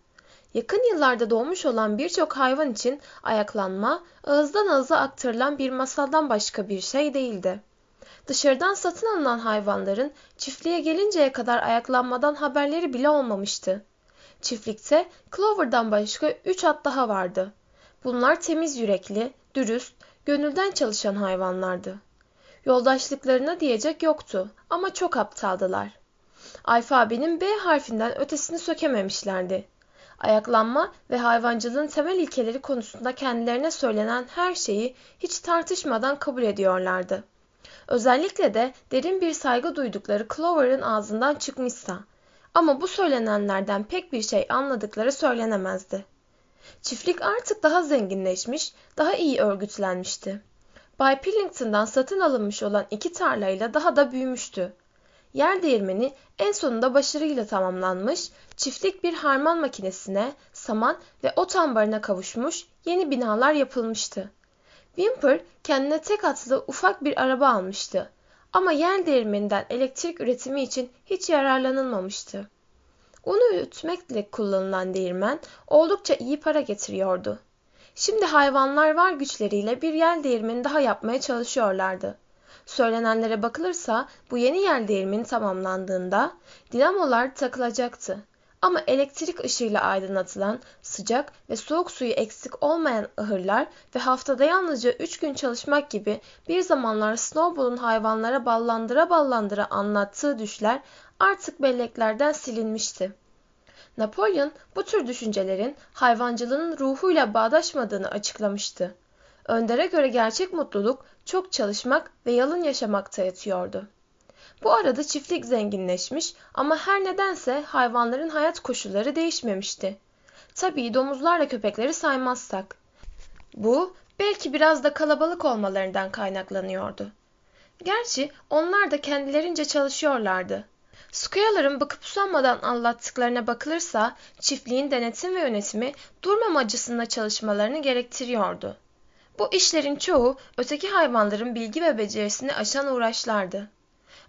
Yakın yıllarda doğmuş olan birçok hayvan için ayaklanma ağızdan ağıza aktarılan bir masaldan başka bir şey değildi. Dışarıdan satın alınan hayvanların çiftliğe gelinceye kadar ayaklanmadan haberleri bile olmamıştı. Çiftlikte Clover'dan başka üç at daha vardı. Bunlar temiz yürekli, dürüst, gönülden çalışan hayvanlardı. Yoldaşlıklarına diyecek yoktu ama çok aptaldılar. Alfabenin B harfinden ötesini sökememişlerdi. Ayaklanma ve hayvancılığın temel ilkeleri konusunda kendilerine söylenen her şeyi hiç tartışmadan kabul ediyorlardı. Özellikle de derin bir saygı duydukları Clover'ın ağzından çıkmışsa. Ama bu söylenenlerden pek bir şey anladıkları söylenemezdi. Çiftlik artık daha zenginleşmiş, daha iyi örgütlenmişti. Bay Pillington'dan satın alınmış olan iki tarlayla daha da büyümüştü. yer değirmeni en sonunda başarıyla tamamlanmış, çiftlik bir harman makinesine, saman ve ot ambarına kavuşmuş, yeni binalar yapılmıştı. Wimper kendine tek atlı ufak bir araba almıştı. Ama yer değirmeninden elektrik üretimi için hiç yararlanılmamıştı. Un öğütmekle kullanılan değirmen oldukça iyi para getiriyordu. Şimdi hayvanlar var güçleriyle bir yer değirmeni daha yapmaya çalışıyorlardı. Söylenenlere bakılırsa bu yeni yer değirmeni tamamlandığında dinamolar takılacaktı. Ama elektrik ışığıyla aydınlatılan sıcak ve soğuk suyu eksik olmayan ahırlar ve haftada yalnızca 3 gün çalışmak gibi bir zamanlar Snowball'un hayvanlara ballandıra ballandıra anlattığı düşler artık belleklerden silinmişti. Napolyon bu tür düşüncelerin hayvancılığın ruhuyla bağdaşmadığını açıklamıştı. Önder'e göre gerçek mutluluk çok çalışmak ve yalın yaşamakta yatıyordu. Bu arada çiftlik zenginleşmiş ama her nedense hayvanların hayat koşulları değişmemişti. Tabii domuzlarla köpekleri saymazsak. Bu belki biraz da kalabalık olmalarından kaynaklanıyordu. Gerçi onlar da kendilerince çalışıyorlardı. Squealer'ın bakıp usanmadan anlattıklarına bakılırsa çiftliğin denetim ve yönetimi durmamacısında çalışmalarını gerektiriyordu. Bu işlerin çoğu öteki hayvanların bilgi ve becerisini aşan uğraşlardı.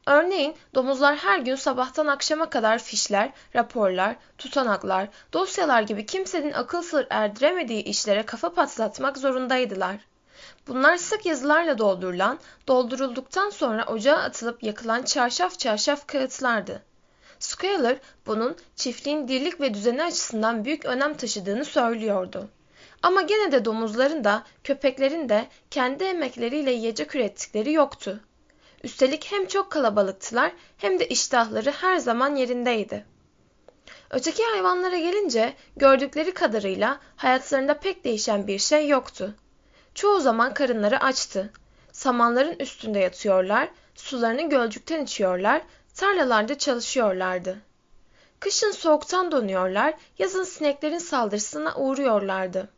Örneğin domuzlar her gün sabahtan akşama kadar fişler, raporlar, tutanaklar, dosyalar gibi kimsenin akıl sır erdiremediği işlere kafa patlatmak zorundaydılar. Bunlar sık yazılarla doldurulan, doldurulduktan sonra ocağa atılıp yakılan çarşaf çarşaf kağıtlardı. Squealer bunun çiftliğin dirlik ve düzeni açısından büyük önem taşıdığını söylüyordu. Ama gene de domuzların da köpeklerin de kendi emekleriyle yiyecek ürettikleri yoktu. Üstelik hem çok kalabalıktılar hem de iştahları her zaman yerindeydi. Öteki hayvanlara gelince gördükleri kadarıyla hayatlarında pek değişen bir şey yoktu. Çoğu zaman karınları açtı. Samanların üstünde yatıyorlar, sularını gölcükten içiyorlar, tarlalarda çalışıyorlardı. Kışın soğuktan donuyorlar, yazın sineklerin saldırısına uğruyorlardı.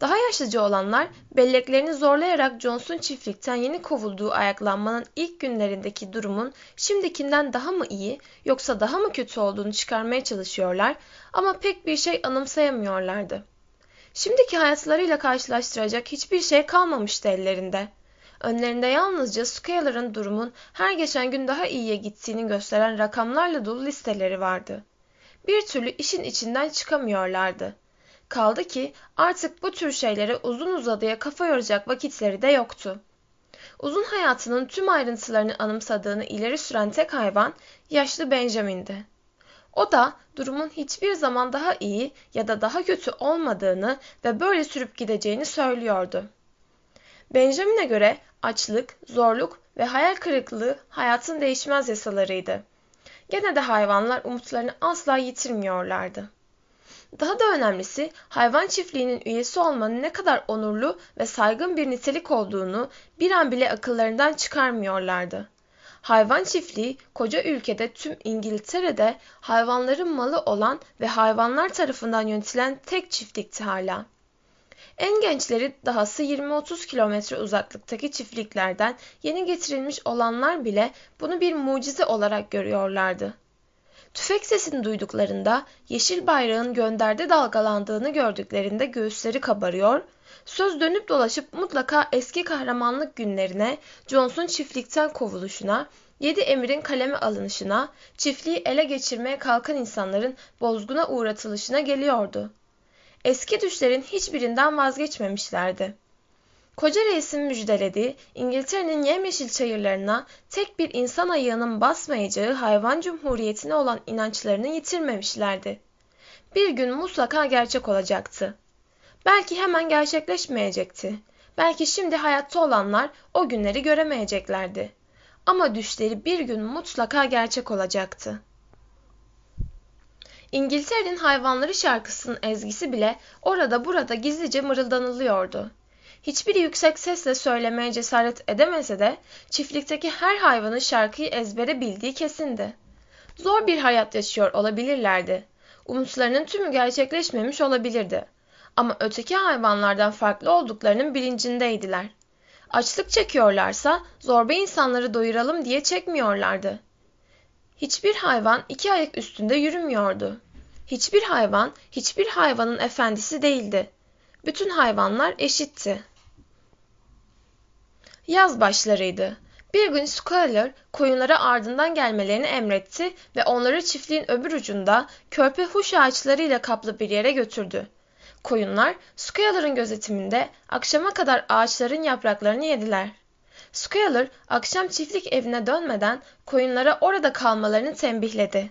Daha yaşlıca olanlar belleklerini zorlayarak Johnson çiftlikten yeni kovulduğu ayaklanmanın ilk günlerindeki durumun şimdikinden daha mı iyi yoksa daha mı kötü olduğunu çıkarmaya çalışıyorlar ama pek bir şey anımsayamıyorlardı. Şimdiki hayatlarıyla karşılaştıracak hiçbir şey kalmamıştı ellerinde. Önlerinde yalnızca Scalar'ın durumun her geçen gün daha iyiye gittiğini gösteren rakamlarla dolu listeleri vardı. Bir türlü işin içinden çıkamıyorlardı. Kaldı ki artık bu tür şeylere uzun uzadıya kafa yoracak vakitleri de yoktu. Uzun hayatının tüm ayrıntılarını anımsadığını ileri süren tek hayvan yaşlı Benjamin'di. O da durumun hiçbir zaman daha iyi ya da daha kötü olmadığını ve böyle sürüp gideceğini söylüyordu. Benjamin'e göre açlık, zorluk ve hayal kırıklığı hayatın değişmez yasalarıydı. Gene de hayvanlar umutlarını asla yitirmiyorlardı. Daha da önemlisi hayvan çiftliğinin üyesi olmanın ne kadar onurlu ve saygın bir nitelik olduğunu bir an bile akıllarından çıkarmıyorlardı. Hayvan çiftliği koca ülkede tüm İngiltere'de hayvanların malı olan ve hayvanlar tarafından yönetilen tek çiftlikti hala. En gençleri dahası 20-30 kilometre uzaklıktaki çiftliklerden yeni getirilmiş olanlar bile bunu bir mucize olarak görüyorlardı. Tüfek sesini duyduklarında yeşil bayrağın gönderde dalgalandığını gördüklerinde göğüsleri kabarıyor, söz dönüp dolaşıp mutlaka eski kahramanlık günlerine, Johnson çiftlikten kovuluşuna, yedi emirin kaleme alınışına, çiftliği ele geçirmeye kalkan insanların bozguna uğratılışına geliyordu. Eski düşlerin hiçbirinden vazgeçmemişlerdi. Koca reisin müjdelediği İngiltere'nin yemyeşil çayırlarına tek bir insan ayağının basmayacağı hayvan cumhuriyetine olan inançlarını yitirmemişlerdi. Bir gün mutlaka gerçek olacaktı. Belki hemen gerçekleşmeyecekti. Belki şimdi hayatta olanlar o günleri göremeyeceklerdi. Ama düşleri bir gün mutlaka gerçek olacaktı. İngiltere'nin hayvanları şarkısının ezgisi bile orada burada gizlice mırıldanılıyordu. Hiçbiri yüksek sesle söylemeye cesaret edemese de çiftlikteki her hayvanın şarkıyı ezbere bildiği kesindi. Zor bir hayat yaşıyor olabilirlerdi. Umutlarının tümü gerçekleşmemiş olabilirdi. Ama öteki hayvanlardan farklı olduklarının bilincindeydiler. Açlık çekiyorlarsa zorba insanları doyuralım diye çekmiyorlardı. Hiçbir hayvan iki ayak üstünde yürümüyordu. Hiçbir hayvan hiçbir hayvanın efendisi değildi. Bütün hayvanlar eşitti. Yaz başlarıydı. Bir gün Squealer koyunlara ardından gelmelerini emretti ve onları çiftliğin öbür ucunda körpe huş ağaçlarıyla kaplı bir yere götürdü. Koyunlar Squealer'ın gözetiminde akşama kadar ağaçların yapraklarını yediler. Squealer akşam çiftlik evine dönmeden koyunlara orada kalmalarını tembihledi.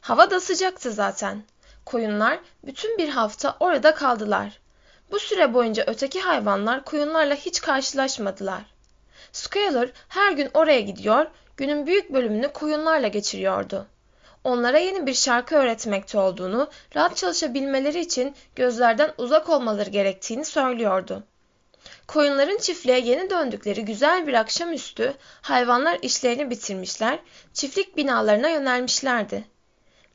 Hava da sıcaktı zaten. Koyunlar bütün bir hafta orada kaldılar. Bu süre boyunca öteki hayvanlar koyunlarla hiç karşılaşmadılar. Squealer her gün oraya gidiyor, günün büyük bölümünü koyunlarla geçiriyordu. Onlara yeni bir şarkı öğretmekte olduğunu, rahat çalışabilmeleri için gözlerden uzak olmaları gerektiğini söylüyordu. Koyunların çiftliğe yeni döndükleri güzel bir akşamüstü hayvanlar işlerini bitirmişler, çiftlik binalarına yönelmişlerdi.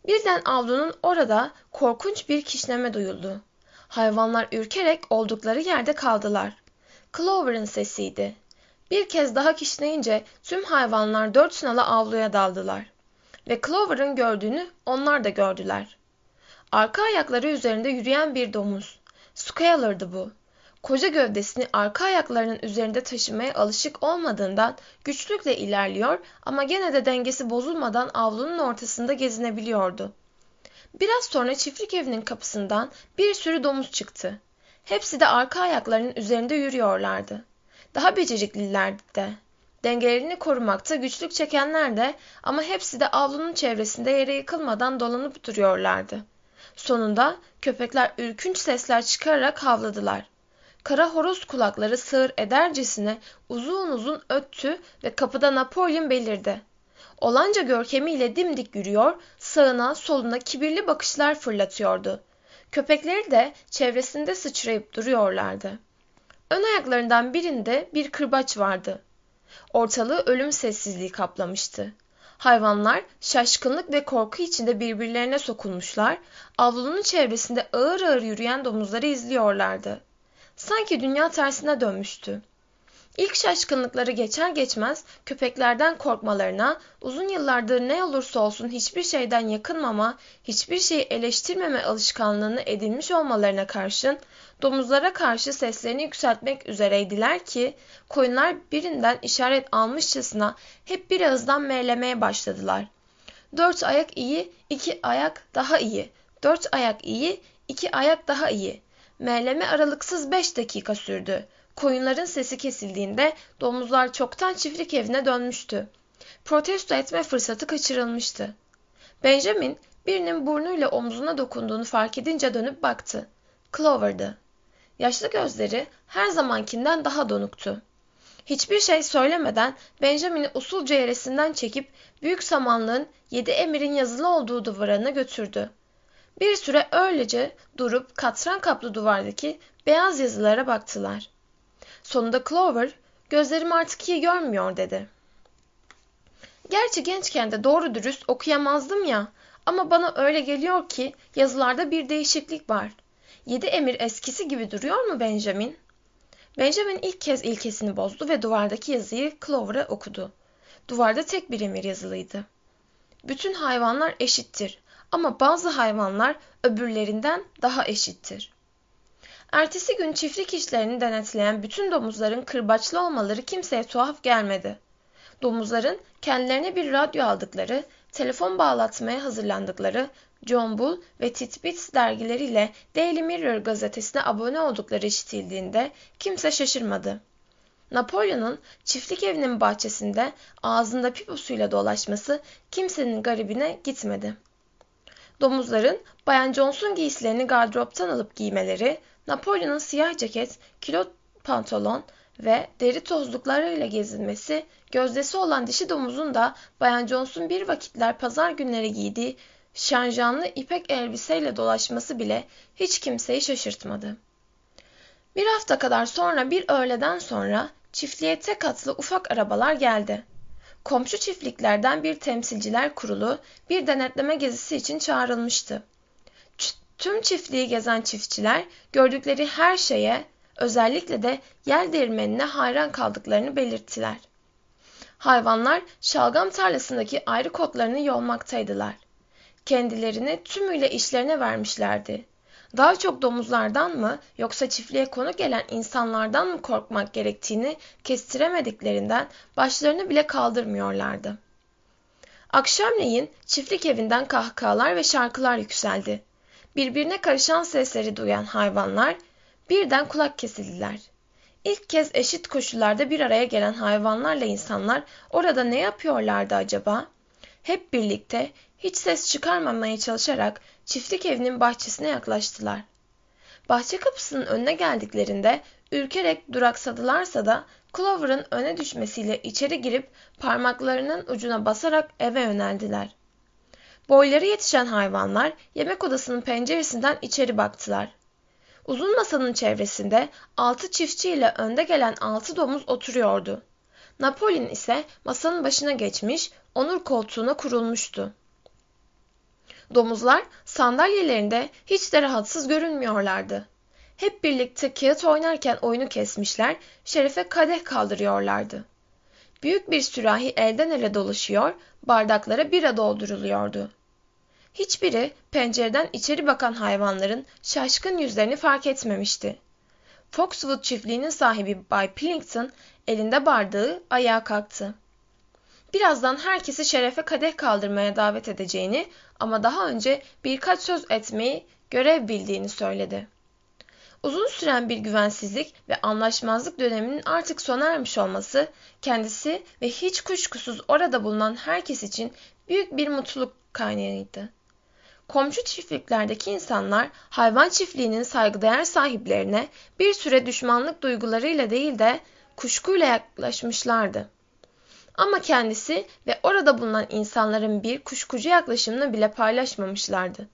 Birden avlunun orada korkunç bir kişneme duyuldu. Hayvanlar ürkerek oldukları yerde kaldılar. Clover'ın sesiydi. Bir kez daha kişneyince tüm hayvanlar dört nala avluya daldılar. Ve Clover'ın gördüğünü onlar da gördüler. Arka ayakları üzerinde yürüyen bir domuz. Scalar'dı bu. Koca gövdesini arka ayaklarının üzerinde taşımaya alışık olmadığından güçlükle ilerliyor ama gene de dengesi bozulmadan avlunun ortasında gezinebiliyordu. Biraz sonra çiftlik evinin kapısından bir sürü domuz çıktı. Hepsi de arka ayaklarının üzerinde yürüyorlardı. Daha beceriklilerdi de. Dengelerini korumakta güçlük çekenler de ama hepsi de avlunun çevresinde yere yıkılmadan dolanıp duruyorlardı. Sonunda köpekler ürkünç sesler çıkararak havladılar. Kara horoz kulakları sığır edercesine uzun uzun öttü ve kapıda Napolyon belirdi. Olanca görkemiyle dimdik yürüyor, sağına soluna kibirli bakışlar fırlatıyordu. Köpekleri de çevresinde sıçrayıp duruyorlardı. Ön ayaklarından birinde bir kırbaç vardı. Ortalığı ölüm sessizliği kaplamıştı. Hayvanlar şaşkınlık ve korku içinde birbirlerine sokulmuşlar, avlunun çevresinde ağır ağır yürüyen domuzları izliyorlardı. Sanki dünya tersine dönmüştü. İlk şaşkınlıkları geçer geçmez köpeklerden korkmalarına, uzun yıllardır ne olursa olsun hiçbir şeyden yakınmama, hiçbir şeyi eleştirmeme alışkanlığını edinmiş olmalarına karşın domuzlara karşı seslerini yükseltmek üzereydiler ki koyunlar birinden işaret almışçasına hep bir ağızdan meylemeye başladılar. Dört ayak iyi, iki ayak daha iyi. Dört ayak iyi, iki ayak daha iyi. Meyleme aralıksız beş dakika sürdü. Koyunların sesi kesildiğinde domuzlar çoktan çiftlik evine dönmüştü. Protesto etme fırsatı kaçırılmıştı. Benjamin birinin burnuyla omzuna dokunduğunu fark edince dönüp baktı. Clover'dı. Yaşlı gözleri her zamankinden daha donuktu. Hiçbir şey söylemeden Benjamin'i usulca yeresinden çekip büyük samanlığın yedi emirin yazılı olduğu duvarına götürdü. Bir süre öylece durup katran kaplı duvardaki beyaz yazılara baktılar. Sonunda Clover, gözlerim artık iyi görmüyor dedi. Gerçi gençken de doğru dürüst okuyamazdım ya ama bana öyle geliyor ki yazılarda bir değişiklik var. Yedi emir eskisi gibi duruyor mu Benjamin? Benjamin ilk kez ilkesini bozdu ve duvardaki yazıyı Clover'a okudu. Duvarda tek bir emir yazılıydı. Bütün hayvanlar eşittir ama bazı hayvanlar öbürlerinden daha eşittir. Ertesi gün çiftlik işlerini denetleyen bütün domuzların kırbaçlı olmaları kimseye tuhaf gelmedi. Domuzların kendilerine bir radyo aldıkları, telefon bağlatmaya hazırlandıkları, John Bull ve Titbits dergileriyle Daily Mirror gazetesine abone oldukları işitildiğinde kimse şaşırmadı. Napolyon'un çiftlik evinin bahçesinde ağzında piposuyla dolaşması kimsenin garibine gitmedi. Domuzların Bayan Johnson giysilerini gardıroptan alıp giymeleri, Napolyon'un siyah ceket, kilot pantolon ve deri tozluklarıyla gezinmesi, gözdesi olan dişi domuzun da Bayan Johnson bir vakitler pazar günleri giydiği şanjanlı ipek elbiseyle dolaşması bile hiç kimseyi şaşırtmadı. Bir hafta kadar sonra bir öğleden sonra çiftliğe tek atlı ufak arabalar geldi. Komşu çiftliklerden bir temsilciler kurulu bir denetleme gezisi için çağrılmıştı. Tüm çiftliği gezen çiftçiler gördükleri her şeye özellikle de yel değirmenine hayran kaldıklarını belirttiler. Hayvanlar şalgam tarlasındaki ayrı kotlarını yolmaktaydılar. Kendilerini tümüyle işlerine vermişlerdi. Daha çok domuzlardan mı yoksa çiftliğe konu gelen insanlardan mı korkmak gerektiğini kestiremediklerinden başlarını bile kaldırmıyorlardı. Akşamleyin çiftlik evinden kahkahalar ve şarkılar yükseldi. Birbirine karışan sesleri duyan hayvanlar birden kulak kesildiler. İlk kez eşit koşullarda bir araya gelen hayvanlarla insanlar orada ne yapıyorlardı acaba? Hep birlikte hiç ses çıkarmamaya çalışarak çiftlik evinin bahçesine yaklaştılar. Bahçe kapısının önüne geldiklerinde ürkerek duraksadılarsa da Clover'ın öne düşmesiyle içeri girip parmaklarının ucuna basarak eve yöneldiler. Boyları yetişen hayvanlar yemek odasının penceresinden içeri baktılar. Uzun masanın çevresinde altı çiftçi ile önde gelen altı domuz oturuyordu. Napolyon ise masanın başına geçmiş, onur koltuğuna kurulmuştu. Domuzlar sandalyelerinde hiç de rahatsız görünmüyorlardı. Hep birlikte kağıt oynarken oyunu kesmişler, şerefe kadeh kaldırıyorlardı. Büyük bir sürahi elden ele dolaşıyor, bardaklara bira dolduruluyordu. Hiçbiri pencereden içeri bakan hayvanların şaşkın yüzlerini fark etmemişti. Foxwood çiftliğinin sahibi Bay Pillington elinde bardağı ayağa kalktı. Birazdan herkesi şerefe kadeh kaldırmaya davet edeceğini ama daha önce birkaç söz etmeyi görev bildiğini söyledi. Uzun süren bir güvensizlik ve anlaşmazlık döneminin artık sona ermiş olması kendisi ve hiç kuşkusuz orada bulunan herkes için büyük bir mutluluk kaynağıydı. Komşu çiftliklerdeki insanlar hayvan çiftliğinin saygıdeğer sahiplerine bir süre düşmanlık duygularıyla değil de kuşkuyla yaklaşmışlardı. Ama kendisi ve orada bulunan insanların bir kuşkucu yaklaşımını bile paylaşmamışlardı.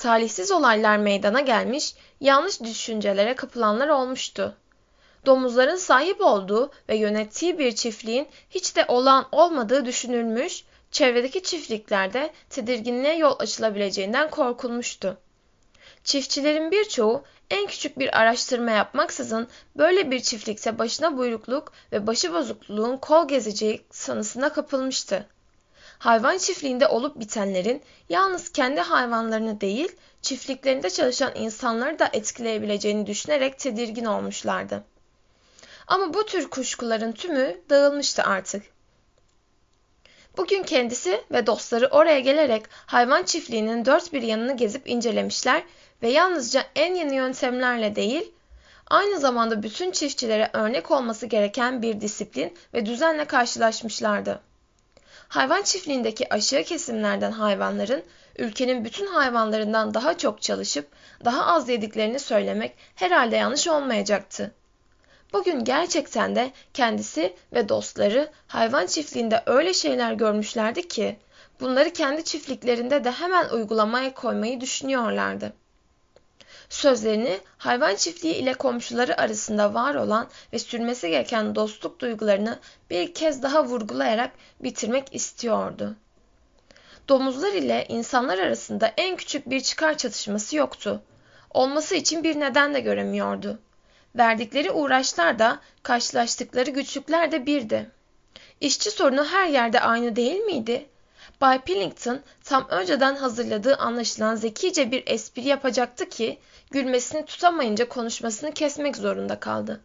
Talihsiz olaylar meydana gelmiş, yanlış düşüncelere kapılanlar olmuştu. Domuzların sahip olduğu ve yönettiği bir çiftliğin hiç de olağan olmadığı düşünülmüş, çevredeki çiftliklerde tedirginliğe yol açılabileceğinden korkulmuştu. Çiftçilerin birçoğu en küçük bir araştırma yapmaksızın böyle bir çiftlikte başına buyrukluk ve başı bozukluğun kol gezeceği sanısına kapılmıştı. Hayvan çiftliğinde olup bitenlerin yalnız kendi hayvanlarını değil, çiftliklerinde çalışan insanları da etkileyebileceğini düşünerek tedirgin olmuşlardı. Ama bu tür kuşkuların tümü dağılmıştı artık. Bugün kendisi ve dostları oraya gelerek hayvan çiftliğinin dört bir yanını gezip incelemişler ve yalnızca en yeni yöntemlerle değil, aynı zamanda bütün çiftçilere örnek olması gereken bir disiplin ve düzenle karşılaşmışlardı. Hayvan çiftliğindeki aşağı kesimlerden hayvanların ülkenin bütün hayvanlarından daha çok çalışıp daha az yediklerini söylemek herhalde yanlış olmayacaktı. Bugün gerçekten de kendisi ve dostları hayvan çiftliğinde öyle şeyler görmüşlerdi ki bunları kendi çiftliklerinde de hemen uygulamaya koymayı düşünüyorlardı. Sözlerini hayvan çiftliği ile komşuları arasında var olan ve sürmesi gereken dostluk duygularını bir kez daha vurgulayarak bitirmek istiyordu. Domuzlar ile insanlar arasında en küçük bir çıkar çatışması yoktu. Olması için bir neden de göremiyordu. Verdikleri uğraşlar da karşılaştıkları güçlükler de birdi. İşçi sorunu her yerde aynı değil miydi? Bay Pillington tam önceden hazırladığı anlaşılan zekice bir espri yapacaktı ki gülmesini tutamayınca konuşmasını kesmek zorunda kaldı.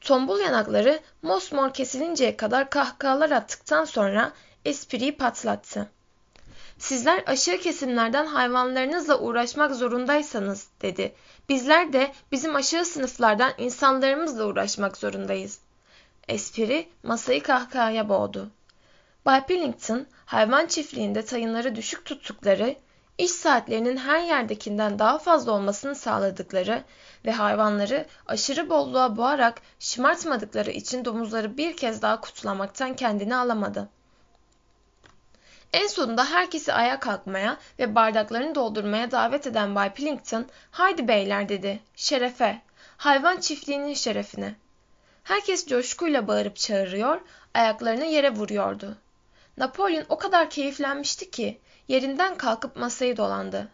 Tombul yanakları mosmor kesilinceye kadar kahkahalar attıktan sonra espriyi patlattı. Sizler aşağı kesimlerden hayvanlarınızla uğraşmak zorundaysanız dedi. Bizler de bizim aşağı sınıflardan insanlarımızla uğraşmak zorundayız. Espri masayı kahkahaya boğdu. Bay Pillington hayvan çiftliğinde tayınları düşük tuttukları, iş saatlerinin her yerdekinden daha fazla olmasını sağladıkları ve hayvanları aşırı bolluğa boğarak şımartmadıkları için domuzları bir kez daha kutlamaktan kendini alamadı. En sonunda herkesi ayağa kalkmaya ve bardaklarını doldurmaya davet eden Bay Pillington, haydi beyler dedi, şerefe, hayvan çiftliğinin şerefine. Herkes coşkuyla bağırıp çağırıyor, ayaklarını yere vuruyordu. Napolyon o kadar keyiflenmişti ki yerinden kalkıp masayı dolandı.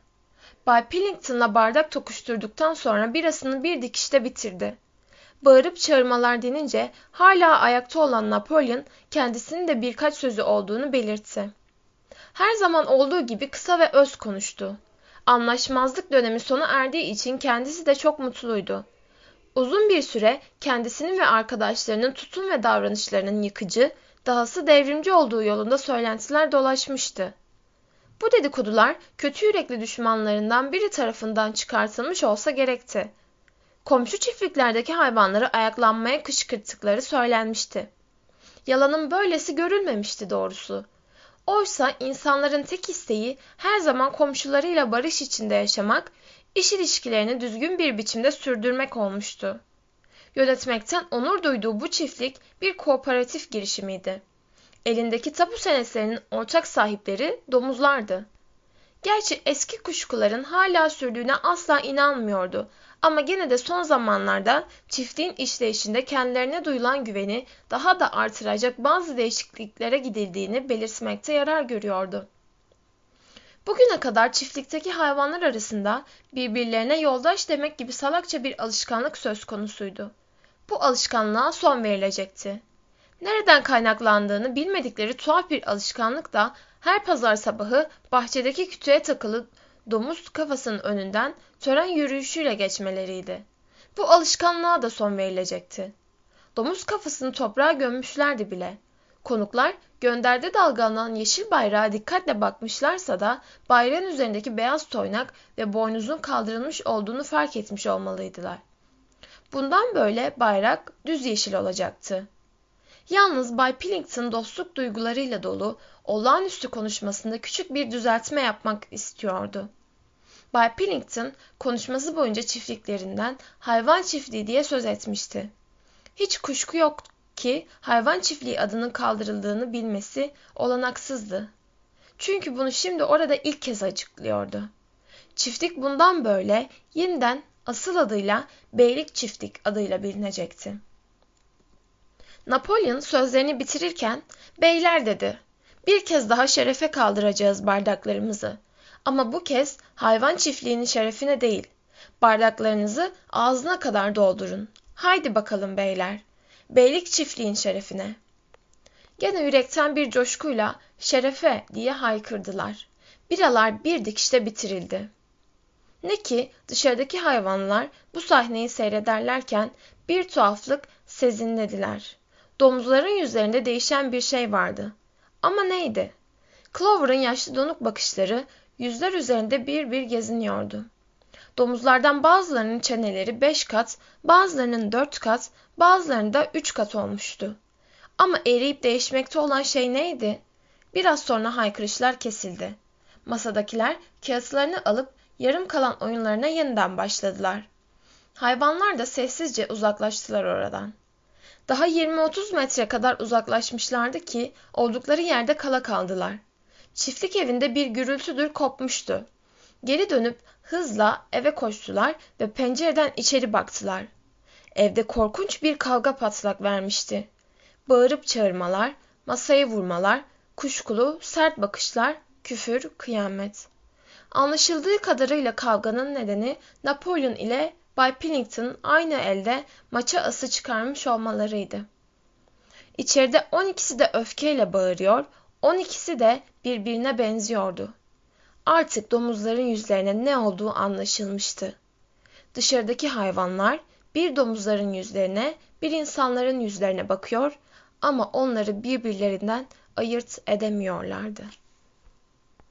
Bay Pillington'la bardak tokuşturduktan sonra birasını bir dikişte bitirdi. Bağırıp çağırmalar denince hala ayakta olan Napolyon kendisinin de birkaç sözü olduğunu belirtti. Her zaman olduğu gibi kısa ve öz konuştu. Anlaşmazlık dönemi sona erdiği için kendisi de çok mutluydu. Uzun bir süre kendisinin ve arkadaşlarının tutum ve davranışlarının yıkıcı, dahası devrimci olduğu yolunda söylentiler dolaşmıştı. Bu dedikodular kötü yürekli düşmanlarından biri tarafından çıkartılmış olsa gerekti. Komşu çiftliklerdeki hayvanları ayaklanmaya kışkırttıkları söylenmişti. Yalanın böylesi görülmemişti doğrusu. Oysa insanların tek isteği her zaman komşularıyla barış içinde yaşamak, iş ilişkilerini düzgün bir biçimde sürdürmek olmuştu. Yönetmekten onur duyduğu bu çiftlik bir kooperatif girişimiydi. Elindeki tapu senetlerinin ortak sahipleri domuzlardı. Gerçi eski kuşkuların hala sürdüğüne asla inanmıyordu ama gene de son zamanlarda çiftliğin işleyişinde kendilerine duyulan güveni daha da artıracak bazı değişikliklere gidildiğini belirtmekte yarar görüyordu. Bugüne kadar çiftlikteki hayvanlar arasında birbirlerine yoldaş demek gibi salakça bir alışkanlık söz konusuydu. Bu alışkanlığa son verilecekti. Nereden kaynaklandığını bilmedikleri tuhaf bir alışkanlık da her pazar sabahı bahçedeki kütüğe takılı domuz kafasının önünden tören yürüyüşüyle geçmeleriydi. Bu alışkanlığa da son verilecekti. Domuz kafasını toprağa gömmüşlerdi bile. Konuklar gönderde dalgalanan yeşil bayrağa dikkatle bakmışlarsa da bayrağın üzerindeki beyaz toynak ve boynuzun kaldırılmış olduğunu fark etmiş olmalıydılar. Bundan böyle bayrak düz yeşil olacaktı. Yalnız Bay Pillington dostluk duygularıyla dolu, olağanüstü konuşmasında küçük bir düzeltme yapmak istiyordu. Bay Pillington konuşması boyunca çiftliklerinden hayvan çiftliği diye söz etmişti. Hiç kuşku yok ki hayvan çiftliği adının kaldırıldığını bilmesi olanaksızdı. Çünkü bunu şimdi orada ilk kez açıklıyordu. Çiftlik bundan böyle yeniden asıl adıyla Beylik Çiftlik adıyla bilinecekti. Napolyon sözlerini bitirirken beyler dedi. Bir kez daha şerefe kaldıracağız bardaklarımızı. Ama bu kez hayvan çiftliğinin şerefine değil. Bardaklarınızı ağzına kadar doldurun. Haydi bakalım beyler. Beylik çiftliğin şerefine. Gene yürekten bir coşkuyla şerefe diye haykırdılar. Biralar bir dikişte bitirildi. Ne ki dışarıdaki hayvanlar bu sahneyi seyrederlerken bir tuhaflık sezinlediler. Domuzların yüzlerinde değişen bir şey vardı. Ama neydi? Clover'ın yaşlı donuk bakışları yüzler üzerinde bir bir geziniyordu. Domuzlardan bazılarının çeneleri beş kat, bazılarının dört kat, bazılarının da üç kat olmuştu. Ama eriyip değişmekte olan şey neydi? Biraz sonra haykırışlar kesildi. Masadakiler kağıtlarını alıp yarım kalan oyunlarına yeniden başladılar. Hayvanlar da sessizce uzaklaştılar oradan. Daha 20-30 metre kadar uzaklaşmışlardı ki oldukları yerde kala kaldılar. Çiftlik evinde bir gürültüdür kopmuştu. Geri dönüp hızla eve koştular ve pencereden içeri baktılar. Evde korkunç bir kavga patlak vermişti. Bağırıp çağırmalar, masayı vurmalar, kuşkulu, sert bakışlar, küfür, kıyamet. Anlaşıldığı kadarıyla kavganın nedeni Napolyon ile Bay Pillington aynı elde maça ası çıkarmış olmalarıydı. İçeride 12'si de öfkeyle bağırıyor, 12'si de birbirine benziyordu. Artık domuzların yüzlerine ne olduğu anlaşılmıştı. Dışarıdaki hayvanlar bir domuzların yüzlerine, bir insanların yüzlerine bakıyor ama onları birbirlerinden ayırt edemiyorlardı.